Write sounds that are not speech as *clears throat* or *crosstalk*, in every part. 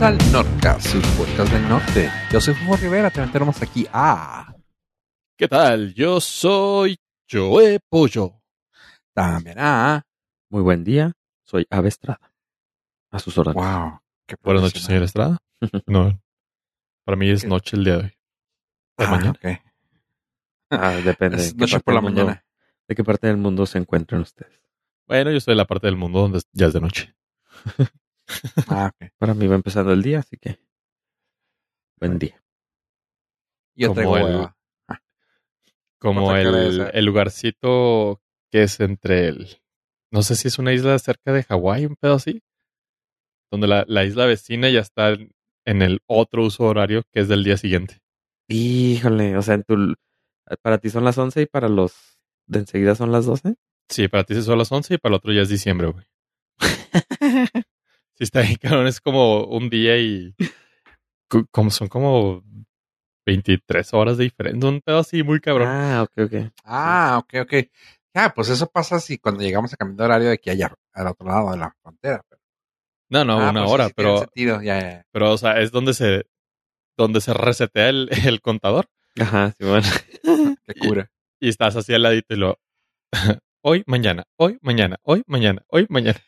Bienvenidos al Nordcast, su podcast del norte. Yo soy Fufo Rivera, te tenemos aquí a... ¿Qué tal? Yo soy Joe Pollo. También a... Muy buen día, soy Ave Estrada. A sus órdenes. Wow. Qué Buenas noches, señor Estrada. *laughs* No, para mí es ¿Qué? noche el día de hoy. ¿De Ah, mañana? ok. Ah, depende Es de qué, noche por la mundo, mañana. de qué parte del mundo se encuentran ustedes. Bueno, yo estoy en la parte del mundo donde ya es de noche. *laughs* Ah, ok. *laughs* Para mí va empezando el día, así que buen día. Yo Como el- hueva. Como el, lugarcito que es entre el... No sé si es una isla cerca de Hawái, un pedo así. Donde la, la isla vecina ya está en, en el otro uso horario que es del día siguiente. Híjole, o sea, en tu, para ti son las 11 y para los de enseguida son las 12. Sí, para ti son las 11 y para el otro ya es diciembre, güey. *laughs* Sí, está bien, cabrón. Es como un día y. Como son como 23 horas de diferencia. Un pedo así muy cabrón. Ah, ok, ok. Ah, ok, ok. Ya, pues eso pasa si cuando llegamos a cambiar de horario de aquí allá, al otro lado de la frontera. Pero, no, no, Ah, una pues hora, sí pero, sentido, ya, ya, pero, o sea, es donde se, donde se resetea el, *laughs* el contador Ajá, sí, bueno. *laughs* Qué cura. y estás así al ladito y lo. *laughs* hoy, mañana, hoy, mañana, hoy, mañana, hoy, mañana.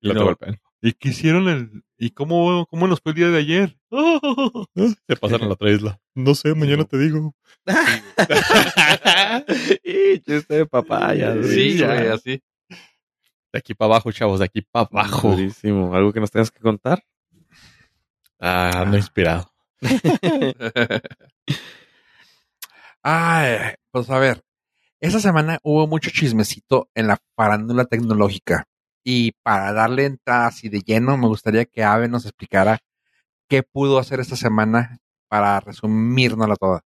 Y Y lo te golpean. ¿Y qué hicieron el... ¿Y cómo, cómo nos fue el día de ayer? Se pasan a la otra isla. No sé, mañana te digo. *laughs* y chiste de papaya. Sí, ya. güey, así. De aquí para abajo, chavos, de aquí para abajo. Durísimo. ¿Algo que nos tengas que contar? Ah, ando inspirado. *laughs* Ay, pues a ver, esta semana hubo mucho chismecito en la farándula tecnológica y para darle entrada así de lleno, me gustaría que Ave nos explicara qué pudo hacer esta semana para resumírnosla toda.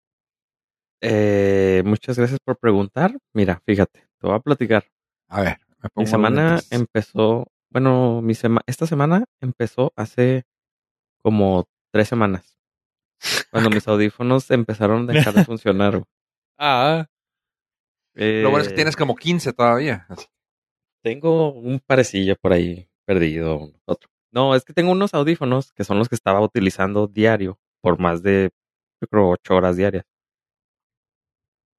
Eh, muchas gracias por preguntar. Mira, fíjate, te voy a platicar. A ver, me pongo Mi semana empezó, bueno, mi sema- esta semana empezó hace como tres semanas. Cuando mis audífonos empezaron a dejar de *laughs* funcionar. Ah, Lo bueno es que Eh, tienes como 15 todavía. así. Tengo un parecillo por ahí perdido. Otro. No, es que tengo unos audífonos que son los que estaba utilizando diario por más de, yo creo, ocho horas diarias.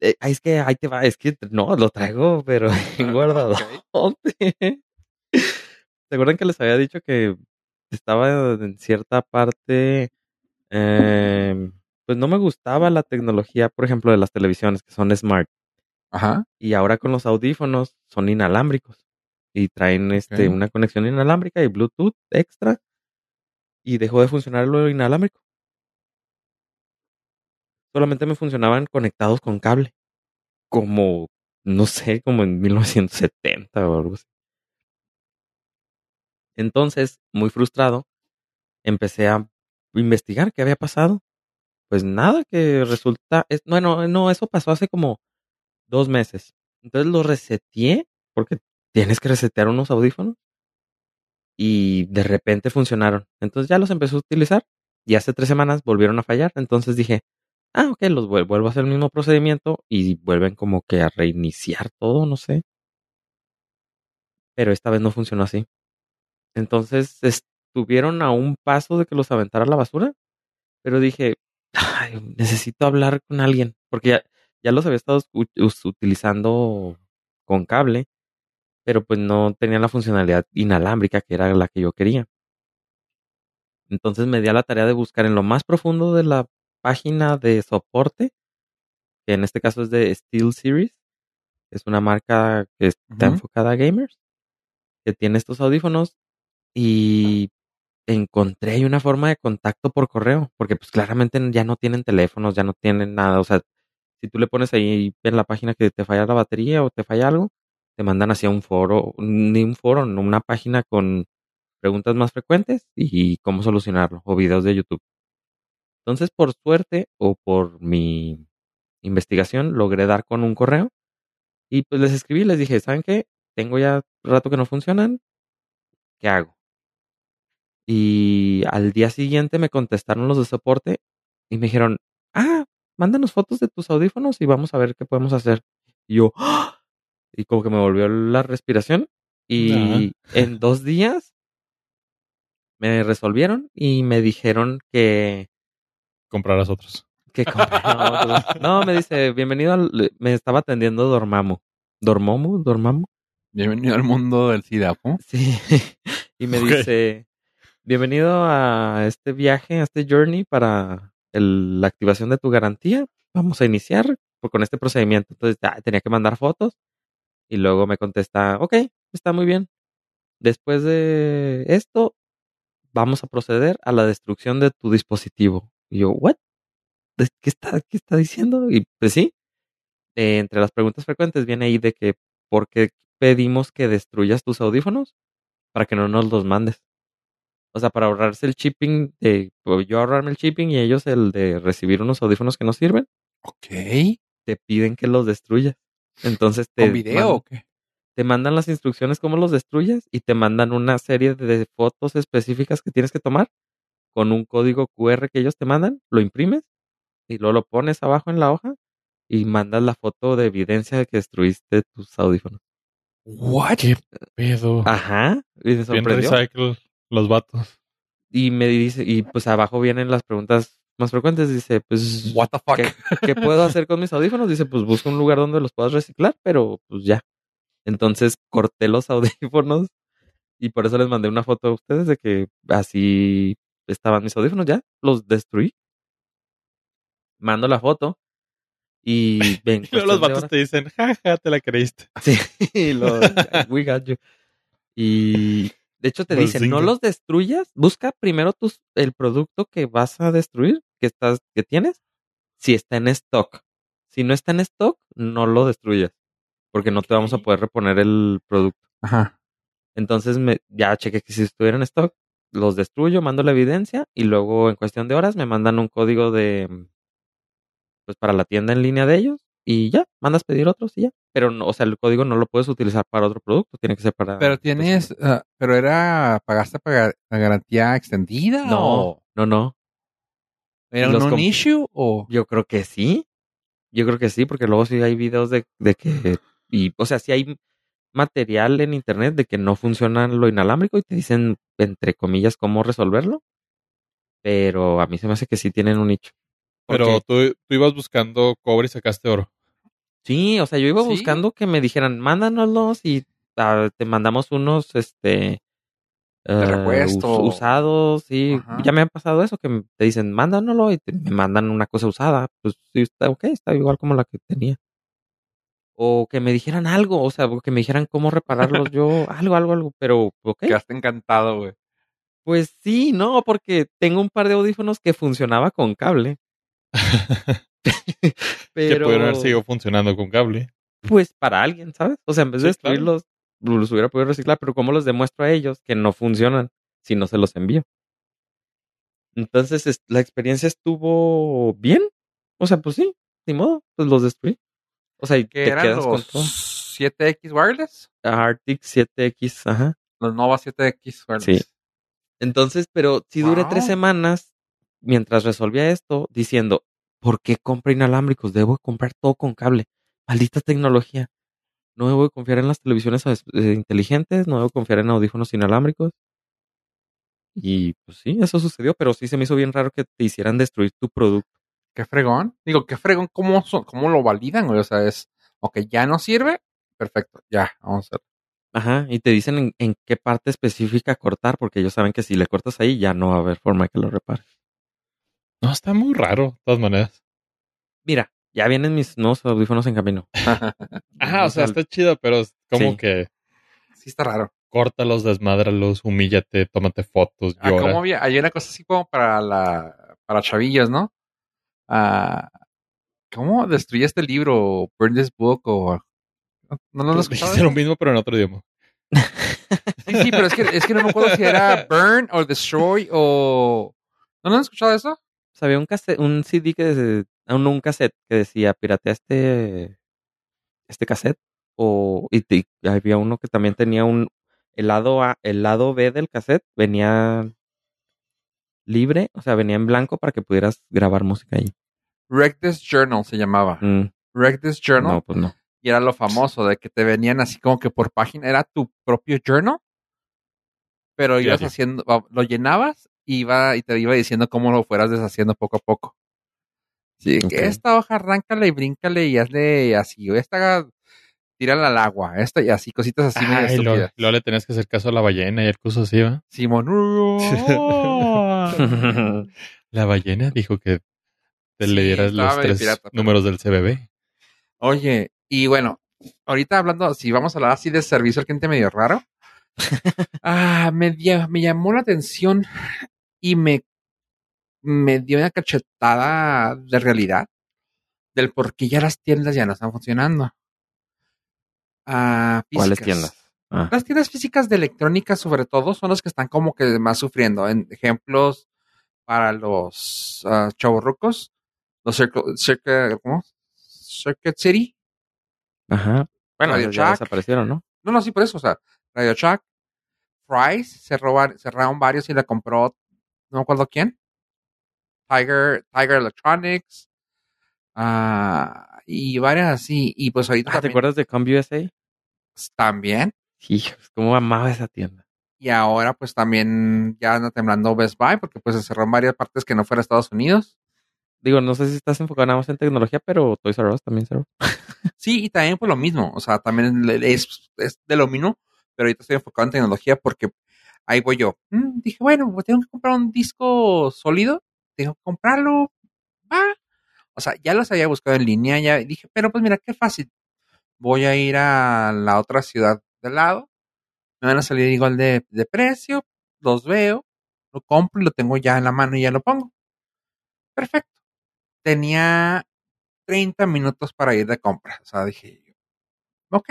Eh, es que ahí te va, es que no, lo traigo, pero *laughs* guardado. Ok. ¿Se *laughs* acuerdan que les había dicho que estaba en cierta parte, eh, pues no me gustaba la tecnología, por ejemplo, de las televisiones que son smart Ajá. y ahora con los audífonos son inalámbricos y traen este una conexión inalámbrica y Bluetooth extra y dejó de funcionar lo inalámbrico. Solamente me funcionaban conectados con cable, como no sé, como en 1970 o algo así. Entonces, muy frustrado, empecé a investigar qué había pasado. Pues nada, que resulta, es, bueno, no, eso pasó hace como dos meses. Entonces lo reseteé, porque tienes que resetear unos audífonos. Y de repente funcionaron. Entonces ya los empecé a utilizar. Y hace tres semanas volvieron a fallar. Entonces dije, ah, ok, los vuel- vuelvo a hacer el mismo procedimiento. Y vuelven como que a reiniciar todo, no sé. Pero esta vez no funcionó así. Entonces estuvieron a un paso de que los aventara a la basura. Pero dije, "Ay, necesito hablar con alguien. Porque ya, ya los había estado utilizando con cable, pero pues no tenían la funcionalidad inalámbrica que era la que yo quería. Entonces me di a la tarea de buscar en lo más profundo de la página de soporte, que en este caso es de Steel Series, es una marca que está enfocada a gamers, que tiene estos audífonos y encontré ahí una forma de contacto por correo, porque pues claramente ya no tienen teléfonos, ya no tienen nada, o sea, si tú le pones ahí en la página que te falla la batería o te falla algo, te mandan hacia un foro, ni un foro, no, una página con preguntas más frecuentes y cómo solucionarlo, o videos de YouTube. Entonces, por suerte o por mi investigación, logré dar con un correo y pues les escribí, les dije, ¿saben qué? Tengo ya rato que no funcionan, ¿qué hago? Y al día siguiente me contestaron los de soporte y me dijeron, ah, mándanos fotos de tus audífonos y vamos a ver qué podemos hacer. Y yo, ¡ah! Y como que me volvió la respiración. Y en dos días Me resolvieron y me dijeron que Comprarás otros. que comprara otros. *laughs* No, me dice, bienvenido al... Me estaba atendiendo Dormamo. ¿Dormomo? ¿Dormamo? Bienvenido al mundo del SIDA. Sí. *laughs* y me dice, bienvenido a este viaje, a este journey para el- la activación de tu garantía. Vamos a iniciar con este procedimiento. Entonces ah, tenía que mandar fotos y luego me contesta, ok, está muy bien. Después de esto, vamos a proceder a la destrucción de tu dispositivo. Y yo, ¿what? ¿De- ¿Qué está, qué está diciendo? Y pues sí, eh, entre las preguntas frecuentes viene ahí de que, ¿por qué pedimos que destruyas tus audífonos? Para que no nos los mandes. O sea, para ahorrarse el shipping, de, yo ahorrarme el shipping y ellos el de recibir unos audífonos que no sirven, Ok. te piden que los destruyas. Entonces te, ¿Con video mandan- o qué? te mandan las instrucciones cómo los destruyes y te mandan una serie de fotos específicas que tienes que tomar con un código QR que ellos te mandan, lo imprimes y luego lo pones abajo en la hoja y mandas la foto de evidencia de que destruiste tus audífonos. What? ¿Qué pedo? Ajá, y Bien sorprendió. recycle los vatos. Y me dice, y pues abajo vienen las preguntas más frecuentes. Dice, pues, What the fuck? ¿qué, qué puedo hacer con mis audífonos? Dice, pues busca un lugar donde los puedas reciclar, pero pues ya. Entonces corté los *laughs* audífonos y por eso les mandé una foto a ustedes de que así estaban mis audífonos ya, los destruí. Mando la foto y *laughs* ven. Y luego los vatos te dicen, jaja, te la creíste. *laughs* Sí, lo, we got you. Y de hecho te Pues dicen, no los destruyas, busca primero tus, el producto que vas a destruir, que estás, que tienes, si está en stock. Si no está en stock, no lo destruyas, porque no te vamos a poder reponer el producto. Ajá. Entonces me, ya chequé que si estuviera en stock, los destruyo, mando la evidencia y luego en cuestión de horas me mandan un código de, pues para la tienda en línea de ellos y ya, mandas pedir otros y ya. Pero, no, o sea, el código no lo puedes utilizar para otro producto, tiene que ser para... Pero tienes, ah, pero era, ¿pagaste pagar la garantía extendida? No, o no, no. ¿Era un issue o? Yo creo que sí. Yo creo que sí, porque luego sí hay videos de, de que... Y, o sea, sí hay material en internet de que no funciona lo inalámbrico y te dicen, entre comillas, cómo resolverlo. Pero a mí se me hace que sí tienen un nicho. Pero tú, tú ibas buscando cobre y sacaste oro. Sí, o sea, yo iba ¿Sí? buscando que me dijeran, mándanoslos y ah, te mandamos unos, este... repuesto. us- usados, sí. Ajá. Ya me ha pasado eso, que te dicen, mándanoslo y te, me mandan una cosa usada. Pues sí, está ok, está igual como la que tenía. O que me dijeran algo, o sea, que me dijeran cómo repararlos *laughs* yo, algo, algo, algo, pero ok. Quedaste encantado, güey. Pues sí, no, porque tengo un par de audífonos que funcionaba con cable. *laughs* *laughs* Que pudieron haber seguido funcionando con cable. pues para alguien, ¿sabes? O sea, en vez de Sí, claro. destruirlos, los hubiera podido reciclar, pero ¿cómo los demuestro a ellos que no funcionan si no se los envío? Entonces, es- la experiencia estuvo bien. O sea, pues sí, ni modo, pues los destruí. O sea, y ¿Qué te eran quedas con los todo. 7X wireless? Arctic 7X, ajá. Los Nova 7X wireless. Sí. Entonces, pero si duré tres semanas mientras resolvía esto, diciendo, ¿por qué compra inalámbricos? Debo comprar todo con cable. Maldita tecnología. No debo confiar en las televisiones eh, inteligentes, no debo confiar en audífonos inalámbricos. Y pues sí, eso sucedió, pero sí se me hizo bien raro que te hicieran destruir tu producto. Qué fregón. Digo, qué fregón. ¿Cómo, son- cómo lo validan, güey? O sea, es, ok, ya no sirve. Perfecto, ya, vamos a hacer. Ajá, y te dicen en, en qué parte específica cortar, porque ellos saben que si le cortas ahí ya no va a haber forma de que lo repares. No, está muy raro, de todas maneras. Mira, ya vienen mis nuevos audífonos en camino. *laughs* *laughs* Ajá, o sea, está chido, pero es como Sí. que sí, está raro. córtalos, desmádralos, humíllate, tómate fotos, Ah, llora. ¿cómo había? Hay una cosa así como para la, para chavillos, ¿no? Ah, ¿Cómo destruye este libro? Burn this book o... ¿No, no lo? *laughs* Dijiste lo mismo, pero en otro idioma. Sí, sí, pero es que, es que no me acuerdo si era burn o destroy o... ¿No lo han escuchado eso? Sea, había un, cassette, un CD que... de- ah, un cassette que decía, piratea este... Este cassette. O... Y había uno que también tenía un... El lado A, el lado B del cassette venía libre, o sea, venía en blanco para que pudieras grabar música ahí. Wreck This Journal se llamaba. Mm, Wreck This Journal. no, pues no. Y era lo famoso de que te venían así como que por página. Era tu propio journal. pero ibas haciendo, lo llenabas iba, y te iba diciendo cómo lo fueras deshaciendo poco a poco. Sí, que esta hoja arráncale y bríncale y hazle así, o esta tírala al agua, esta y así, cositas así medio Ay, luego, estúpidas. luego le tenías que hacer caso a la ballena y el curso así, ¿va? Simón. *laughs* La ballena dijo que te Sí, le dieras los tres pirata, pero- números del CBB. Oye, y bueno, ahorita hablando, si vamos a hablar así de servicio al cliente medio raro, *laughs* ah, me, me llamó la atención y me, me dio una cachetada de realidad del por qué ya las tiendas ya no están funcionando. Ah, ¿Cuáles tiendas? Ah, Las tiendas físicas de electrónica, sobre todo, son las que están como que más sufriendo. En ejemplos para los uh, chavorrucos, los Circle, Circle- ¿cómo? Circuit City. Ajá. Bueno, Radio ya, Shack. desaparecieron, ¿no? No, no, sí, por eso. O sea, Radio Shack, Fry's, se robaron, cerraron varios y la compró, no me acuerdo quién. Tiger, Tiger Electronics. ah, y varias así. Y pues ahorita Ah, ¿Te acuerdas de ComUSA? también. Hijos, cómo amaba esa tienda. Y ahora pues también ya anda temblando Best Buy porque pues se cerró en varias partes que no fuera Estados Unidos. Digo, no sé si estás enfocado nada más en tecnología, pero Toys R Us también cerró. *laughs* Sí, y también por lo mismo. O sea, también es, es de lo mismo, pero ahorita estoy enfocado en tecnología porque ahí voy yo. Mm, dije, bueno, pues tengo que comprar un disco sólido, tengo que comprarlo. Va. O sea, ya los había buscado en línea, ya dije, pero pues mira, qué fácil. Voy a ir a la otra ciudad del lado, me van a salir igual de, de precio, los veo, lo compro y lo tengo ya en la mano y ya lo pongo. Perfecto. Tenía 30 minutos para ir de compra. O sea, dije, ok.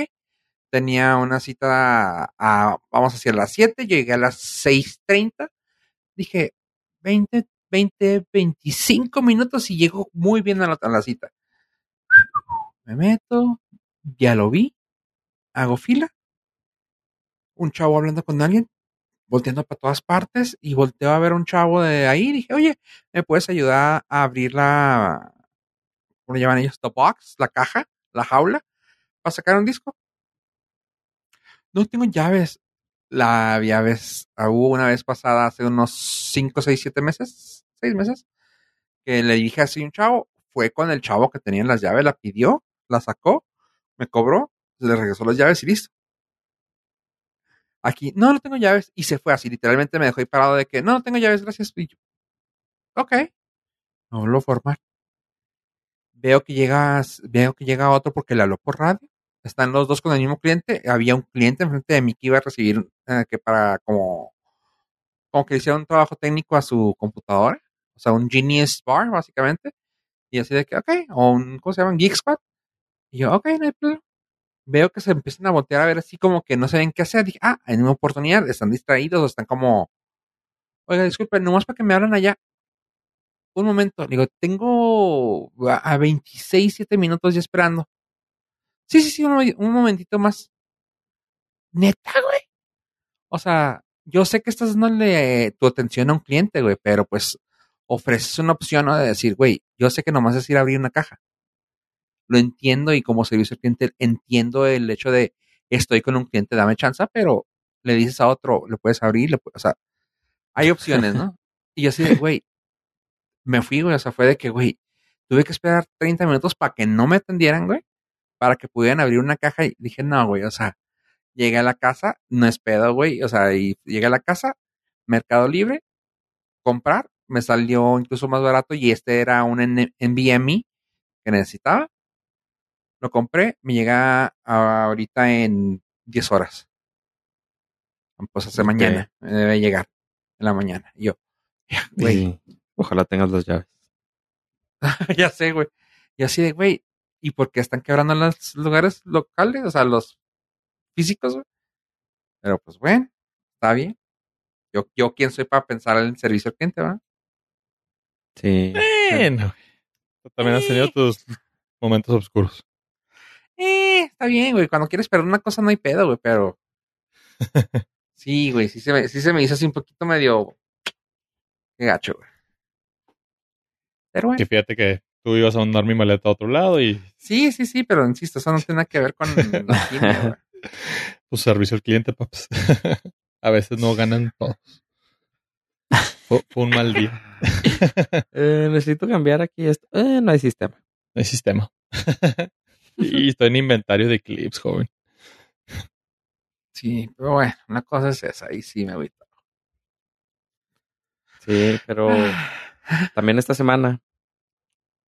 Tenía una cita a, vamos hacia las 7, llegué a las 6.30. Dije, 20, 20, 25 minutos y llego muy bien a la, a cita. Me meto, ya lo vi, hago fila. Un chavo hablando con alguien, volteando para todas partes y volteo a ver a un chavo de ahí. Dije, oye, ¿me puedes ayudar a abrir la, ¿cómo le llaman ellos? The box, la caja, la jaula, para sacar un disco. No tengo llaves. La llaves, ah, hubo una vez pasada hace unos 5, 6, 7 meses, 6 meses, que le dije así un chavo, fue con el chavo que tenía las llaves, la pidió, la sacó, me cobró, le regresó las llaves y listo. Aquí, no, no tengo llaves, y se fue así, literalmente me dejó ahí parado de que, no, no tengo llaves, gracias. Y yo, ok, no lo formar. Veo que llega, veo que llega otro porque le habló por radio. Están los dos con el mismo cliente. Había un cliente enfrente de mí que iba a recibir eh, que para como, como que hiciera un trabajo técnico a su computadora. O sea, un Genius Bar, básicamente. Y así de que, ok, o un, ¿cómo se llama? Geek Squad. Y yo, ok, no. Veo que se empiezan a voltear a ver así como que no saben qué hacer. Dije, ah, en una oportunidad, están distraídos o están como, oiga, disculpen, nomás para que me hablan allá. Un momento, digo, tengo a 26, 7 minutos ya esperando. Sí, sí, sí, un, un momentito más. Neta, güey. O sea, yo sé que estás dándole tu atención a un cliente, güey, pero pues ofreces una opción ¿no? de decir, güey, yo sé que nomás es ir a abrir una caja. Lo entiendo y como servicio al cliente entiendo el hecho de estoy con un cliente, dame chance, pero le dices a otro, le puedes abrir, le puedes, o sea, hay opciones, ¿no? *laughs* Y yo así de, güey, me fui, güey, o sea, fue de que, güey, tuve que esperar 30 minutos para que no me atendieran, güey, para que pudieran abrir una caja y dije, no, güey, o sea, llegué a la casa, no es pedo, güey, o sea, y llegué a la casa, Mercado Libre, comprar, me salió incluso más barato y este era un NVMe que necesitaba. Lo compré, me llega ahorita en 10 horas. Pues hace okay. mañana, me debe llegar en la mañana. Y yo, güey. Ojalá tengas las llaves. *laughs* ya sé, güey. Y así de, güey, ¿y por qué están quebrando los lugares locales? O sea, los físicos, güey. Pero pues bueno, está bien. Yo, yo quién soy para pensar en el servicio al cliente, ¿verdad? Sí. Bueno. También has tenido tus momentos oscuros. Eh, está bien, güey. Cuando quieres perder una cosa no hay pedo, güey, pero. *laughs* sí, güey, sí se, me, sí se me hizo así un poquito medio. Qué gacho, güey. Pero bueno. Que fíjate que tú ibas a mandar mi maleta a otro lado y. Sí, sí, sí, pero insisto, eso no tiene nada que ver con la. *laughs* Tu servicio al cliente, paps. *laughs* A veces no ganan todos. Fue, fue un mal día. *laughs* Eh, necesito cambiar aquí esto. Eh, no hay sistema. No hay sistema. y estoy en inventario de clips, joven. Sí, pero bueno, una cosa es esa, ahí sí me agüito. Sí, pero *sighs* también esta semana,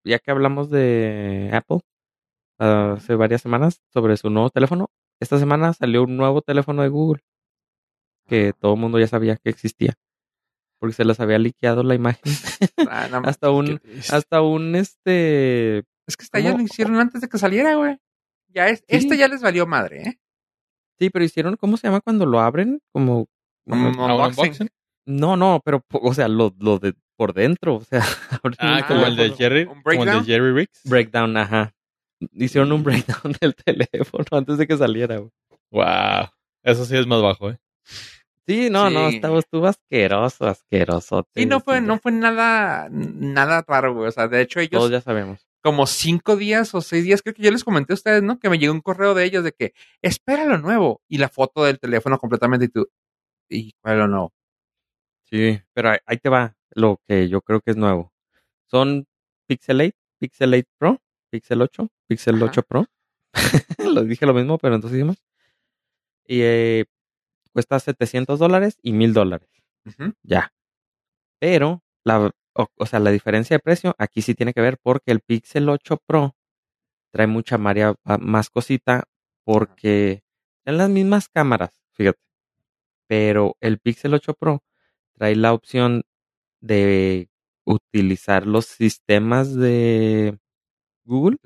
ya que hablamos de Apple ah, hace varias semanas sobre su nuevo teléfono, esta semana salió un nuevo teléfono de Google que todo el mundo ya sabía que existía porque se les había liqueado la imagen. *laughs* Ah, no, *laughs* hasta un, hasta un este. Es que esta ya lo hicieron antes de que saliera, güey. Ya es, Sí. este ya les valió madre, ¿eh? Sí, pero hicieron, ¿cómo se llama cuando lo abren? Como. Como ¿A un unboxing. No, no, pero, o sea, lo, lo de por dentro, o sea, *laughs* Ah, como el de. Jerry. ¿Un Como el de breakdown? Jerry Riggs. Breakdown, ajá. Hicieron un breakdown del *laughs* teléfono antes de que saliera, güey. Wow. Eso sí es más bajo, ¿eh? Sí, no, no, estaba, estuvo asqueroso, asqueroso. Sí, no fue, no fue nada, nada raro, güey. O sea, de hecho, ellos Todos ya sabemos. como cinco días o seis días, creo que yo les comenté a ustedes, ¿no? Que me llegó un correo de ellos de que espera lo nuevo y la foto del teléfono completamente y tú. ¿Y cuál es lo nuevo? Sí, pero ahí, ahí te va lo que yo creo que es nuevo. Son Pixel 8, Pixel 8 Pro, Pixel 8, Pixel Ajá. 8 Pro. *laughs* lo dije lo mismo, pero entonces más. Y eh, cuesta 700 dólares y 1000 dólares. Ujú. Ya. Pero, la, o, o sea, la diferencia de precio aquí sí tiene que ver porque el Pixel 8 Pro trae mucha maria- a- más cosita porque en las mismas cámaras, fíjate. Pero el Pixel 8 Pro trae la opción de utilizar los sistemas de Google.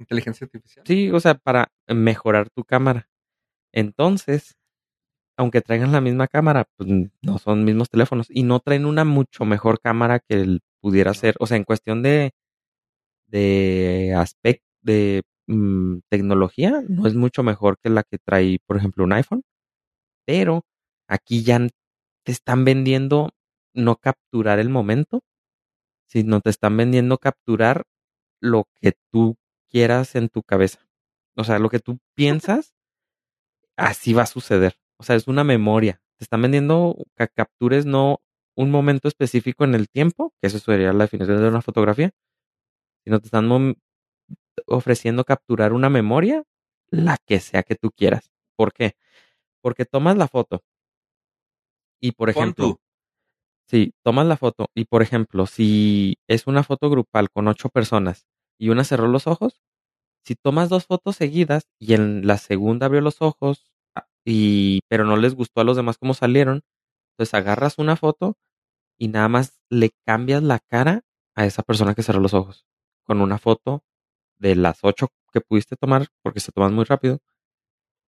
Inteligencia, artificial. Sí, o sea, para mejorar tu cámara. Entonces, aunque traigan la misma cámara, pues no son mismos teléfonos y no traen una mucho mejor cámara que el pudiera ser. O sea, en cuestión de, de aspecto, de mm, tecnología, no es mucho mejor que la que trae, por ejemplo, un iPhone. Pero aquí ya te están vendiendo no capturar el momento, sino te están vendiendo capturar lo que tú quieras en tu cabeza. O sea, lo que tú piensas, así va a suceder. O sea, es una memoria. Te están vendiendo que captures no un momento específico en el tiempo, que eso sería la definición de una fotografía, sino te están ofreciendo capturar una memoria, la que sea que tú quieras. ¿Por qué? Porque tomas la foto y, por ejemplo, tú. Sí, tomas la foto y por ejemplo, si es una foto grupal con ocho personas y una cerró los ojos, si tomas dos fotos seguidas y en la segunda abrió los ojos ah, y pero no les gustó a los demás cómo salieron, entonces agarras una foto y nada más le cambias la cara a esa persona que cerró los ojos con una foto de las ocho que pudiste tomar porque se toman muy rápido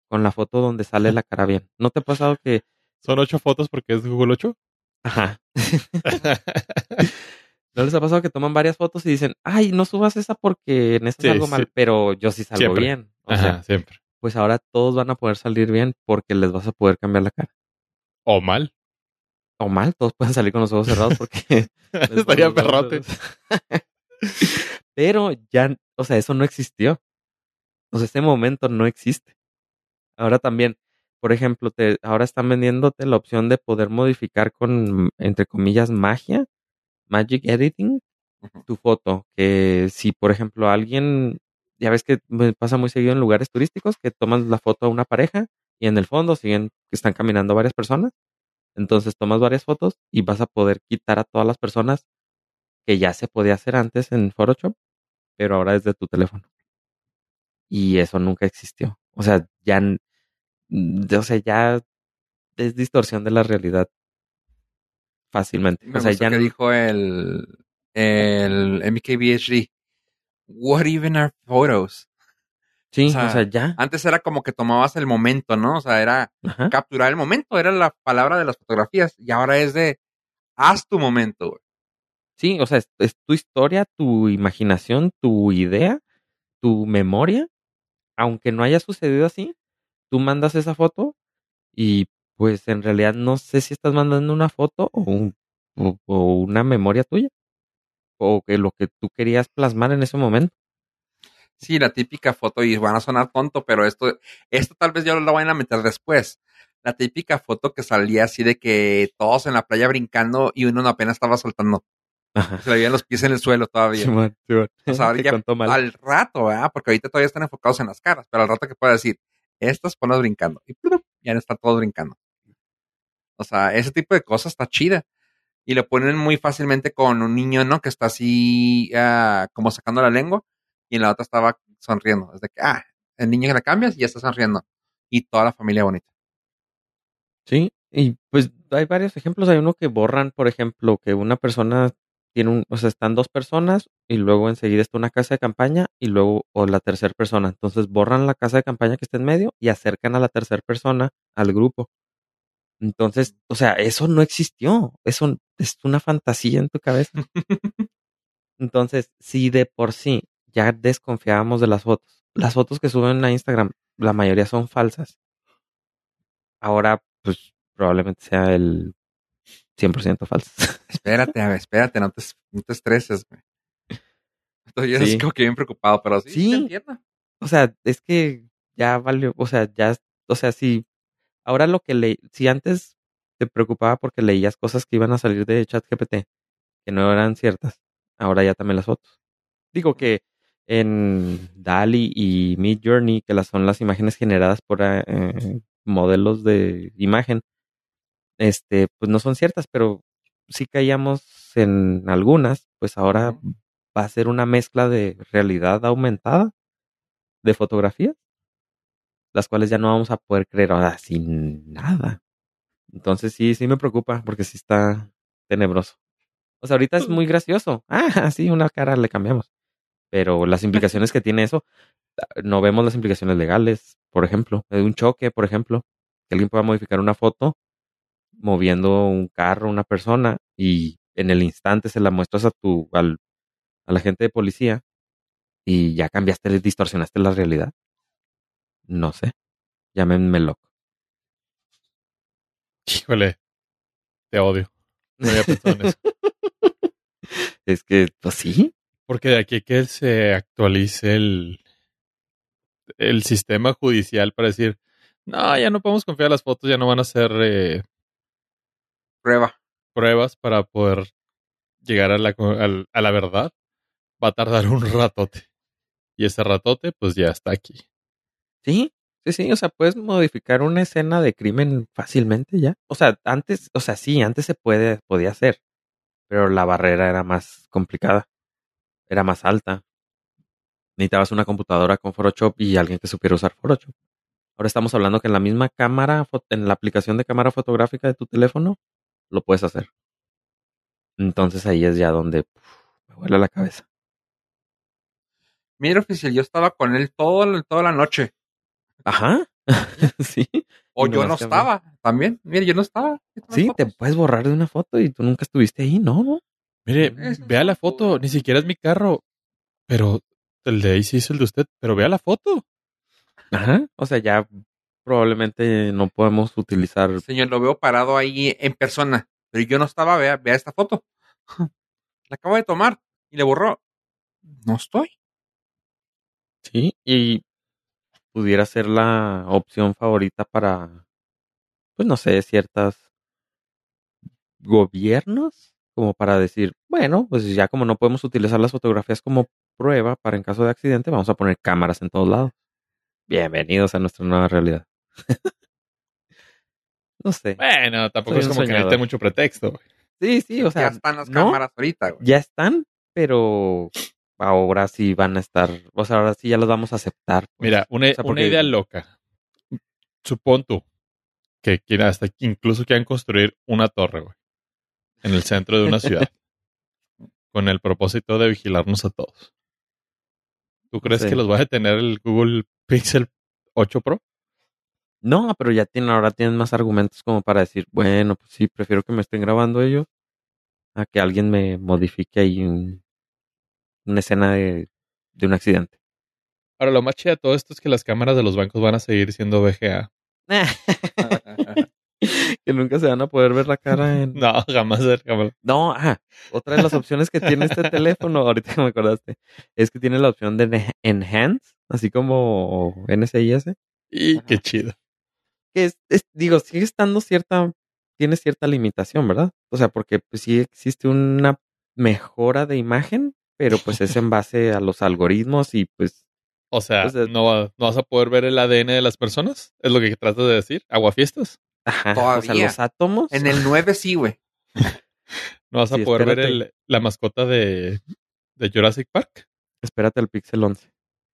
con la foto donde sale la cara bien. ¿No te ha pasado que Son ocho fotos porque es Google 8. Ajá. *laughs* ¿No les ha pasado que toman varias fotos y dicen, ay, no subas esa porque en Sí, salgo sí. mal, pero yo sí salgo Siempre. bien? O Ajá, sea, siempre. pues ahora todos van a poder salir bien porque les vas a poder cambiar la cara. O mal. O mal, todos pueden salir con los ojos cerrados porque... *laughs* Estaría perrote. *laughs* pero ya, o sea, eso no existió. O sea, ese momento no existe. Ahora también, por ejemplo, te, ahora están vendiéndote la opción de poder modificar con, entre comillas, magia, magic editing, tu foto. Que si, por ejemplo, alguien, ya ves que me pasa muy seguido en lugares turísticos, que tomas la foto a una pareja y en el fondo siguen que están caminando varias personas. Entonces tomas varias fotos y vas a poder quitar a todas las personas que ya se podía hacer antes en Photoshop, pero ahora es de tu teléfono. Y eso nunca existió. O sea, ya, o sea, ya es distorsión de la realidad fácilmente. Me o sea, ya que n- dijo el, el MKBHD. What even are photos? sí, o sea, o sea, ya. Antes era como que tomabas el momento, ¿no? O sea, era Ajá. capturar el momento, era la palabra de las fotografías. Y ahora es de haz tu momento, güey. Sí, o sea, es, es tu historia, tu imaginación, tu idea, tu memoria. Aunque no haya sucedido así, tú mandas esa foto y pues en realidad no sé si estás mandando una foto o, un- o- o una memoria tuya. O que lo que tú querías plasmar en ese momento. Sí, la típica foto y van a sonar tonto, pero esto, esto tal vez ya lo vayan a meter después. la típica foto que salía así de que todos en la playa brincando y uno apenas estaba soltando. Ajá. Se le veían los pies en el suelo todavía. Simón, Simón. O sea, *laughs* ya al rato, ¿verdad? Porque ahorita todavía están enfocados en las caras, pero al rato que pueda decir, estas ponlas brincando. Y ya no están todos brincando. O sea, ese tipo de cosas está chida. Y lo ponen muy fácilmente con un niño, ¿no? Que está así, ah, como sacando la lengua, y en la otra estaba sonriendo. Es de que, ah, el niño que la cambias y ya está sonriendo. Y toda la familia bonita. Sí, y pues hay varios ejemplos. Hay uno que borran, por ejemplo, que una persona tiene un, o sea, están dos personas y luego enseguida está una casa de campaña y luego, o la tercera persona. Entonces borran la casa de campaña que está en medio y acercan a la tercera persona al grupo. Entonces, o sea, eso no existió. Eso es una fantasía en tu cabeza. *laughs* Entonces, si de por sí ya desconfiábamos de las fotos, las fotos que suben a Instagram, la mayoría son falsas. Ahora, pues probablemente sea el 100% falso. *laughs* Espérate, a ver, espérate, no te, no te estreses, güey. Estoy Sí. es como que bien preocupado, pero sí, Sí. te entiendo. o sea, es que ya valió, o sea, ya, o sea, si ahora lo que leí, si antes te preocupaba porque leías cosas que iban a salir de ChatGPT que no eran ciertas, ahora ya también las fotos. Digo que en DALI y Mid Journey, que las son las imágenes generadas por eh, modelos de imagen, este, pues no son ciertas, pero si caíamos en algunas, pues ahora va a ser una mezcla de realidad aumentada de fotografías, las cuales ya no vamos a poder creer ahora sin nada. Entonces sí, sí me preocupa porque sí está tenebroso. O sea, ahorita es muy gracioso. Ah, sí, una cara le cambiamos. Pero las *laughs* implicaciones que tiene eso, no vemos las implicaciones legales, por ejemplo, de un choque, por ejemplo, que alguien pueda modificar una foto moviendo un carro, una persona, y en el instante se la muestras a tu, al, al agente de policía y ya cambiaste, distorsionaste la realidad. No sé. Llámenme loco. Híjole, te odio. No había pensado en eso. *laughs* Es que, pues sí. Porque de aquí a que se actualice el, el sistema judicial para decir, no, ya no podemos confiar en las fotos, ya no van a ser eh, Prueba. pruebas para poder llegar a la, a la verdad, va a tardar un ratote. Y ese ratote, pues ya está aquí. Sí, sí, sí. O sea, puedes modificar una escena de crimen fácilmente ya. O sea, antes, o sea, sí, antes se puede, podía hacer. Pero la barrera era más complicada. Era más alta. Necesitabas una computadora con Photoshop y alguien que supiera usar Photoshop. Ahora estamos hablando que en la misma cámara, en la aplicación de cámara fotográfica de tu teléfono, lo puedes hacer. Entonces ahí es ya donde uf, me vuela la cabeza. Mira, oficial, yo estaba con él todo, toda la noche. Ajá. *laughs* sí. O yo no estaba también. Mire, yo no estaba. Sí, te puedes borrar de una foto y tú nunca estuviste ahí, ¿no? Mire, vea la foto, ni siquiera es mi carro, pero el de ahí sí es el de usted, pero vea la foto. Ajá. O sea, ya probablemente no podemos utilizar. Señor, lo veo parado ahí en persona. Pero yo no estaba, vea, vea esta foto. *laughs* La acabo de tomar y le borró. No estoy. Sí, y pudiera ser la opción favorita para, pues no sé, ciertas gobiernos, como para decir, bueno, pues ya como no podemos utilizar las fotografías como prueba para en caso de accidente, vamos a poner cámaras en todos lados. Bienvenidos a nuestra nueva realidad. *laughs* no sé. Bueno, tampoco Soy es como que soñador. necesite mucho pretexto. güey. Sí, sí, o sea, ya están las no, cámaras ahorita, güey. ya están, pero ahora sí van a estar, o sea, ahora sí ya los vamos a aceptar. pues. Mira, una, O sea, una idea loca. Supón tú que quiera- hasta que incluso quieran construir una torre, güey, en el centro de una ciudad, *laughs* con el propósito de vigilarnos a todos. ¿Tú crees que los va a detener el Google Pixel 8 Pro? No, pero ya tienen, ahora tienen más argumentos como para decir, bueno, pues sí, prefiero que me estén grabando ellos a que alguien me modifique ahí un- una escena de, de un accidente. Ahora, lo más chido de todo esto es que las cámaras de los bancos van a seguir siendo VGA. *laughs* que nunca se van a poder ver la cara en... *laughs* No, jamás, jamás. No, ajá. Otra de las opciones que tiene este teléfono, ahorita que me acordaste, es que tiene la opción de Enhance, así como NCIS. Y Ajá. qué chido. Que es, es- digo, sigue estando cierta, tiene cierta limitación, ¿verdad? O sea, porque pues sí existe una mejora de imagen, pero pues es en base a los algoritmos y pues O sea, O sea- ¿no, va- ¿no vas a poder ver el ADN de las personas? ¿Es lo que tratas de decir? ¿Aguafiestas? Ajá, o sea, Todavía. los átomos. En el 9 sí, güey. *laughs* ¿No vas a Sí, poder ver el- la mascota de, de Jurassic Park? Espérate el Pixel 11.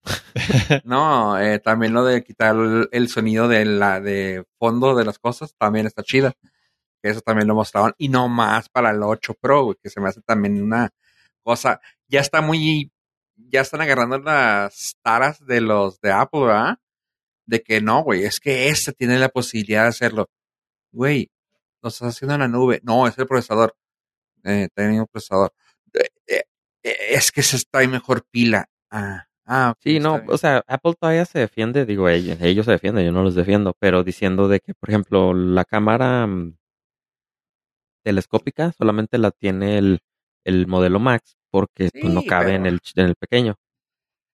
*laughs* No, eh, también lo de quitar el, sonido de la de fondo de las cosas también está chida. Eso también lo mostraron. Y no más para el 8 Pro, que se me hace también una cosa. Ya está muy. Ya están agarrando las taras de los de Apple, ¿verdad? De que no, güey, es que este tiene la posibilidad de hacerlo. Güey, lo estás haciendo en la nube. No, es el procesador. Eh, tiene un procesador. Eh, eh, es que se trae mejor pila. Ah, ah, ok, Sí, no, bien. o sea, Apple todavía se defiende, digo, ellos, ellos se defienden, yo no los defiendo, pero diciendo de que, por ejemplo, la cámara mm, telescópica solamente la tiene el, el modelo Max porque pues, no cabe en, el, en el pequeño.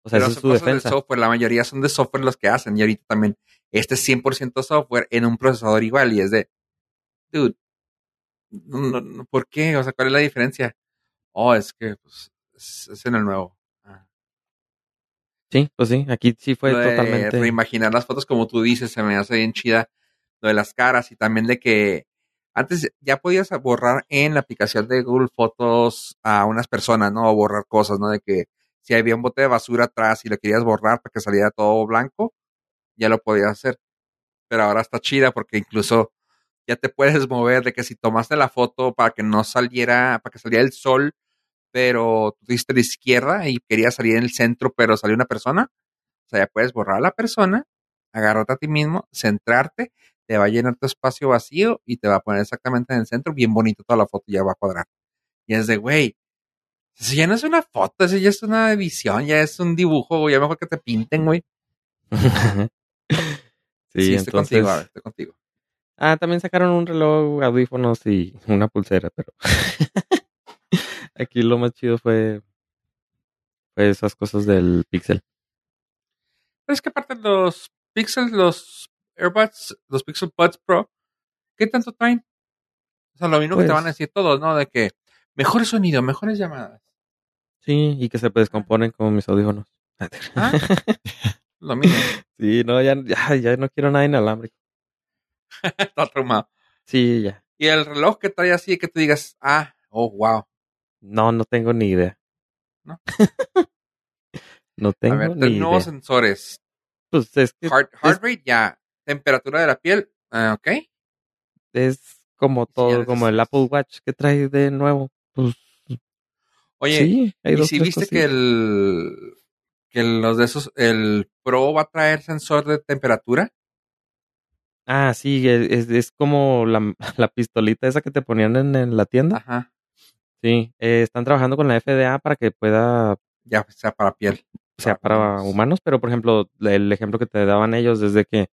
O sea, Pero esa es su cosas de defensa. software, la mayoría son de software los que hacen. Y ahorita también, este es 100% software en un procesador igual. Y es de, dude, no, no, no, ¿por qué? O sea, ¿cuál es la diferencia? Oh, es que pues, es, es en el nuevo. Sí, pues sí, aquí sí fue Lo totalmente... reimaginar las fotos como tú dices, se me hace bien chida. Lo de las caras y también de que antes ya podías borrar en la aplicación de Google Fotos a unas personas, ¿no? O borrar cosas, ¿no? De que si había un bote de basura atrás y lo querías borrar para que saliera todo blanco, ya lo podías hacer. Pero ahora está chida porque incluso ya te puedes mover de que si tomaste la foto para que no saliera, para que saliera el sol, pero tú diste la izquierda y querías salir en el centro, pero salió una persona, o sea, ya puedes borrar a la persona, agarrarte a ti mismo, centrarte, te va a llenar tu espacio vacío y te va a poner exactamente en el centro, bien bonito toda la foto, y ya va a cuadrar. Y es de, güey, eso ya no es una foto, eso ya es una visión, ya es un dibujo, güey, ya mejor que te pinten, güey. *laughs* sí, Sí, estoy contigo, a ver, estoy contigo. Ah, también sacaron un reloj, audífonos y una pulsera, pero *laughs* aquí lo más chido fue, fue esas cosas del Pixel. Pero es que aparte los Pixels, los AirBuds, los Pixel Buds Pro, ¿qué tanto traen? O sea, lo mismo que te Pues- van a decir todos, ¿no? De que mejor sonido, mejores llamadas. Sí, y que se descomponen como mis audífonos. Ah, *laughs* Lo mismo. sí, no, ya, ya, ya no quiero nada inalámbrico. *laughs* Está traumado. Sí, ya. Y el reloj que trae así, que tú digas, ah, oh, wow. No, no tengo ni idea. ¿No? no tengo a ver, ni idea. nuevos sensores. Pues es que Heart, heart rate, ya. Temperatura de la piel, ah, ok. es como todo, como el Apple Watch que trae de nuevo. Pues Oye, sí, hay ¿y dos, si viste que el, que los de esos, el Pro va a traer sensor de temperatura? Ah, sí, es, es- es como la, *laughs* la pistolita esa que te ponían en, en la tienda. Ajá. Sí, eh, están trabajando con la FDA para que pueda, Ya sea para piel. sea Para para humanos. humanos, pero por ejemplo, el ejemplo que te daban ellos desde que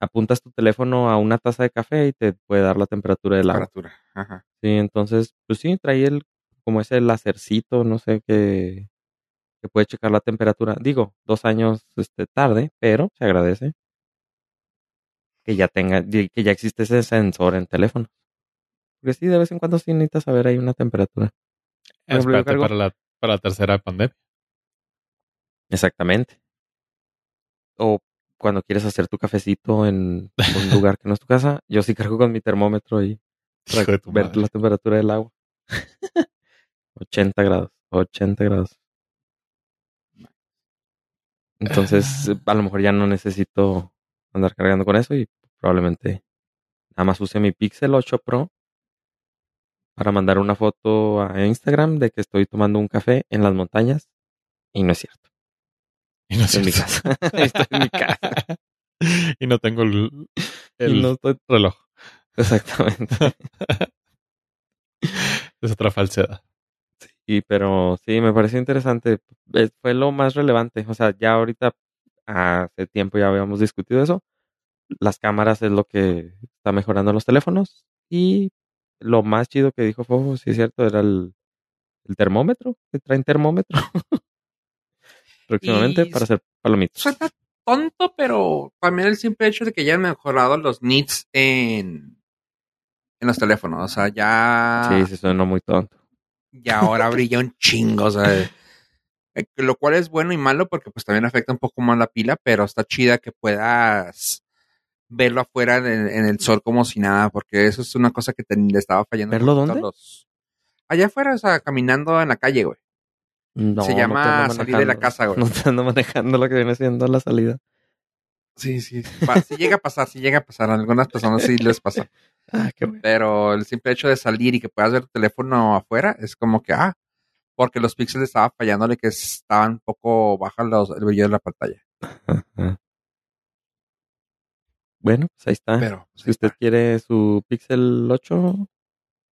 apuntas tu teléfono a una taza de café y te puede dar la temperatura del agua. Temperatura. Ajá. Sí, entonces, pues sí, trae el, como ese lacercito, no sé, que, que puede checar la temperatura. Digo, dos años este, tarde, pero se agradece que ya tenga, que ya existe ese sensor en teléfono. Porque sí, de vez en cuando sí necesitas saber ahí una temperatura. Espérate cargo- para la, para la tercera pandemia. Exactamente. O cuando quieres hacer tu cafecito en un lugar que no es tu casa, yo sí cargo con mi termómetro y *laughs* para ver madre. la temperatura del agua. 80 grados, 80 grados. Entonces, Ah. a lo mejor ya no necesito andar cargando con eso y probablemente nada más use mi Pixel 8 Pro para mandar una foto a Instagram de que estoy tomando un café en las montañas y no es cierto. Y no, es En mi cierto. casa. *laughs* Estoy en mi casa. *laughs* y no tengo el, el no estoy reloj. Exactamente. *laughs* Es otra falsedad. Sí, pero sí, me pareció interesante. Fue lo más relevante. O sea, ya ahorita, hace tiempo ya habíamos discutido eso. Las cámaras es lo que está mejorando los teléfonos. Y lo más chido que dijo Fofo, sí es cierto, era el, el termómetro. Que traen termómetro. *laughs* Próximamente Y para hacer palomitas. Suena, tonto, pero también el simple hecho de que ya han mejorado los nits en, en los teléfonos. O sea, ya. Sí, sí, suena muy tonto. Y ahora brilla un chingo, o sea. eh, Lo cual es bueno y malo porque pues también afecta un poco más la pila, pero está chida que puedas verlo afuera en, en el sol como si nada, porque eso es una cosa que te- le estaba fallando. ¿Verlo dónde? los- Allá afuera, o sea, caminando en la calle, güey. No, Se llama salir de la casa, güey. *laughs* No te ando manejando lo que viene siendo la salida. Sí, sí. Pa- Si llega a pasar, si llega a pasar. A algunas personas sí les pasa. *laughs* Ah, qué bueno. Pero el simple hecho de salir y que puedas ver tu teléfono afuera es como que, ah, porque los píxeles estaban fallándole que estaban un poco bajas los, el brillo de la pantalla. Bueno, pues ahí está. Pero, pues, si usted quiere su Pixel 8,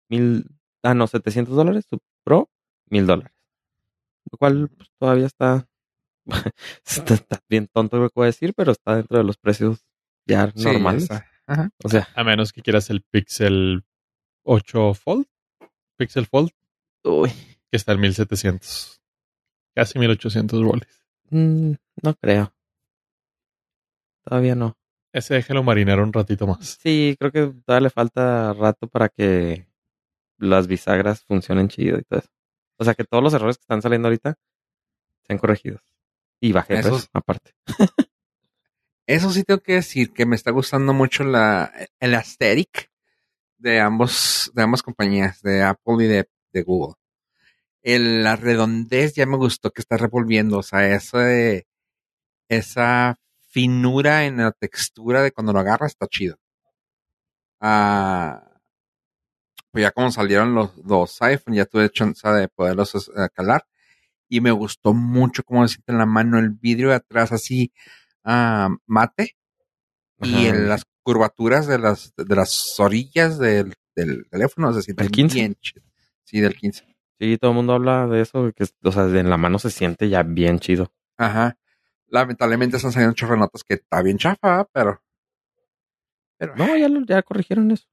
mil, ah, no, 700 dólares, su Pro, mil dólares. Lo cual pues, todavía está, *laughs* está, está bien tonto lo que voy a decir, pero está dentro de los precios ya sí, normales. Ajá. O sea, A menos que quieras el Pixel 8 Fold. Pixel Fold, uy, que está en 1700. Casi 1800 boles. mm, no creo. Todavía no. Ese déjalo marinar un ratito más. Sí, creo que todavía le falta rato para que las bisagras funcionen chido y todo eso. O sea, que todos los errores que están saliendo ahorita sean corregidos. Y Esos- precio, aparte. *laughs* Eso sí tengo que decir que me está gustando mucho la, el aesthetic de ambos, de ambas compañías, de Apple y de, de Google. El, la redondez ya me gustó que está revolviendo, o sea, ese, esa finura en la textura de cuando lo agarras está chido. Ah, pues ya como salieron los dos iPhone, ya tuve chance de poderlos eh, calar. Y me gustó mucho cómo se siente en la mano el vidrio de atrás así ah, mate y en las curvaturas de las de las orillas del, del teléfono se siente ¿Del 15? bien chido. Sí, del 15. Sí, todo el mundo habla de eso, que, o sea, en la mano se siente ya bien chido. Ajá. Lamentablemente están saliendo chorrenotas que está bien chafa, pero pero No, ya, lo- ya corrigieron eso.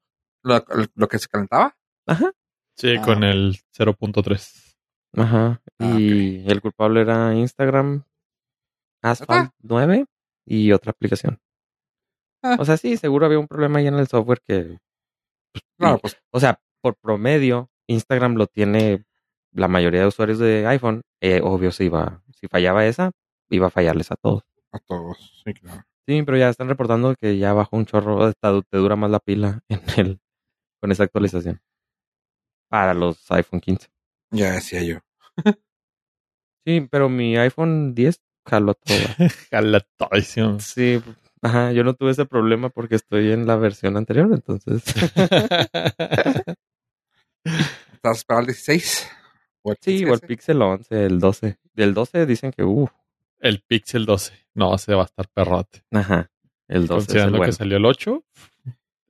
lo, lo que se calentaba. Ajá. Sí, Ah, con el 0.3. Ajá. Ah, Y el culpable era Instagram, Asphalt 9 y otra aplicación. Ah. O sea, sí, seguro había un problema ahí en el software que, Claro, pues o sea, por promedio, Instagram lo tiene la mayoría de usuarios de iPhone. Eh, obvio, si iba, si fallaba esa, iba a fallarles a todos. a todos. Sí, claro. Sí, pero ya están reportando que ya bajó un chorro, está- te dura más la pila *laughs* en el, con esa actualización. Para los iPhone 15. Ya decía yo. Sí, pero mi iPhone 10 jaló todo. *laughs* Jalatadísimo. Sí, ajá, yo no tuve ese problema porque estoy en la versión anterior, entonces. *laughs* ¿Estás esperando el 16? ¿O el Sí, 15 o el? Pixel 11, el 12. Del 12 dicen que, uh, el Pixel 12. No, ese va a estar perrote. ajá, el 12 es el Considerando bueno. que salió el 8,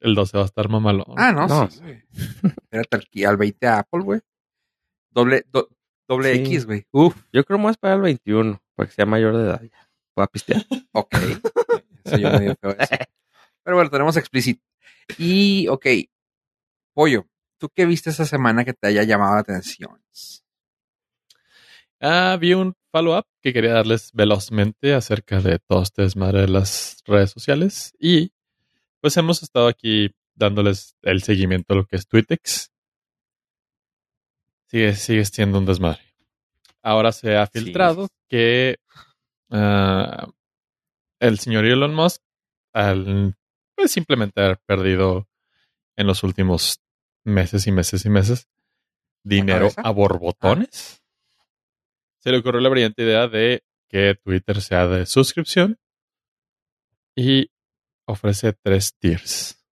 el 12 va a estar mamalón. Ah, no, No. sí. Espérate al, al 20 a Apple, güey. Doble, do- doble Sí. X, güey. Uf, Yo creo que me voy a esperar al 21 para que sea mayor de edad. Voy a pistear. *laughs* ok. Eso yo medio feo eso. Pero bueno, tenemos explícito. Y, ok. Pollo, ¿tú qué viste esa semana que te haya llamado la atención? Ah, vi un follow-up que quería darles velozmente acerca de todo este desmadre de las redes sociales. Y pues hemos estado aquí dándoles el seguimiento a lo que es Twitex. Sigue, sigue siendo un desmadre. Ahora se ha Sí. filtrado que ah, el señor Elon Musk, al pues, simplemente haber perdido en los últimos meses y meses y meses dinero a borbotones, se le ocurrió la brillante idea de que Twitter sea de suscripción y ofrece tres tiers.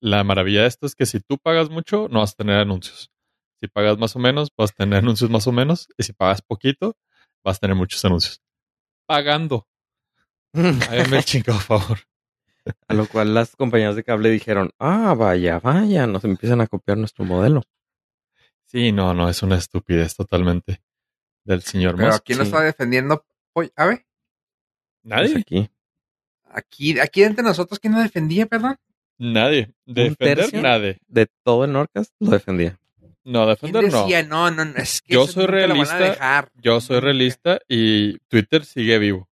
La maravilla de esto es que si tú pagas mucho, no vas a tener anuncios. Si pagas más o menos, vas a tener anuncios más o menos. Y si pagas poquito, vas a tener muchos anuncios. Pagando. Háganme el *laughs* chingado favor. A lo cual las compañías de cable dijeron, ah, vaya, vaya, nos empiezan a copiar nuestro modelo. Sí, no, no, es una estupidez totalmente del señor Pero Musk. ¿quién lo sí. está defendiendo? Pollo? A ver, Pues Nadie, aquí. aquí, aquí entre nosotros, ¿quién lo defendía, perdón? nadie. Defender, nadie. De todo el Norcas lo defendía. No, ¿Quién defender no. decía? No, no, no, es que Yo soy nunca lo van a realista, dejar. Yo soy realista y Twitter sigue vivo.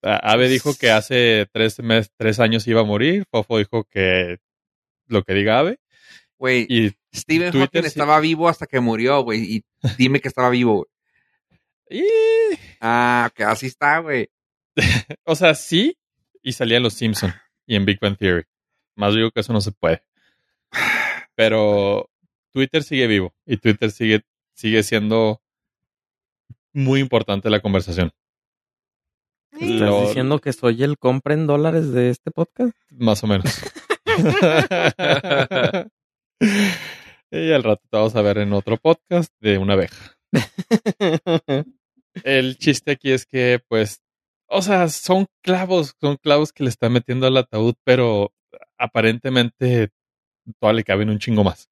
Ave dijo que hace tres, mes, tres años iba a morir. Fofo dijo que lo que diga Ave. Güey, Y, Stephen Twitter Hawking sí- estaba vivo hasta que murió, güey. Y dime que estaba vivo, güey. Y- Ah, que así está, güey. *laughs* o sea, sí. Y salía en Los Simpson y en Big Bang Theory. Más digo que eso no se puede. Pero Twitter sigue vivo. Y Twitter sigue, sigue siendo muy importante la conversación. ¿Estás Lo- diciendo que soy el compra en dólares de este podcast? Más o menos. *laughs* *laughs* y al rato te vamos a ver en otro podcast de una abeja. El chiste aquí es que, pues, o sea, son clavos, son clavos que le están metiendo al ataúd, pero aparentemente todavía le caben un chingo más.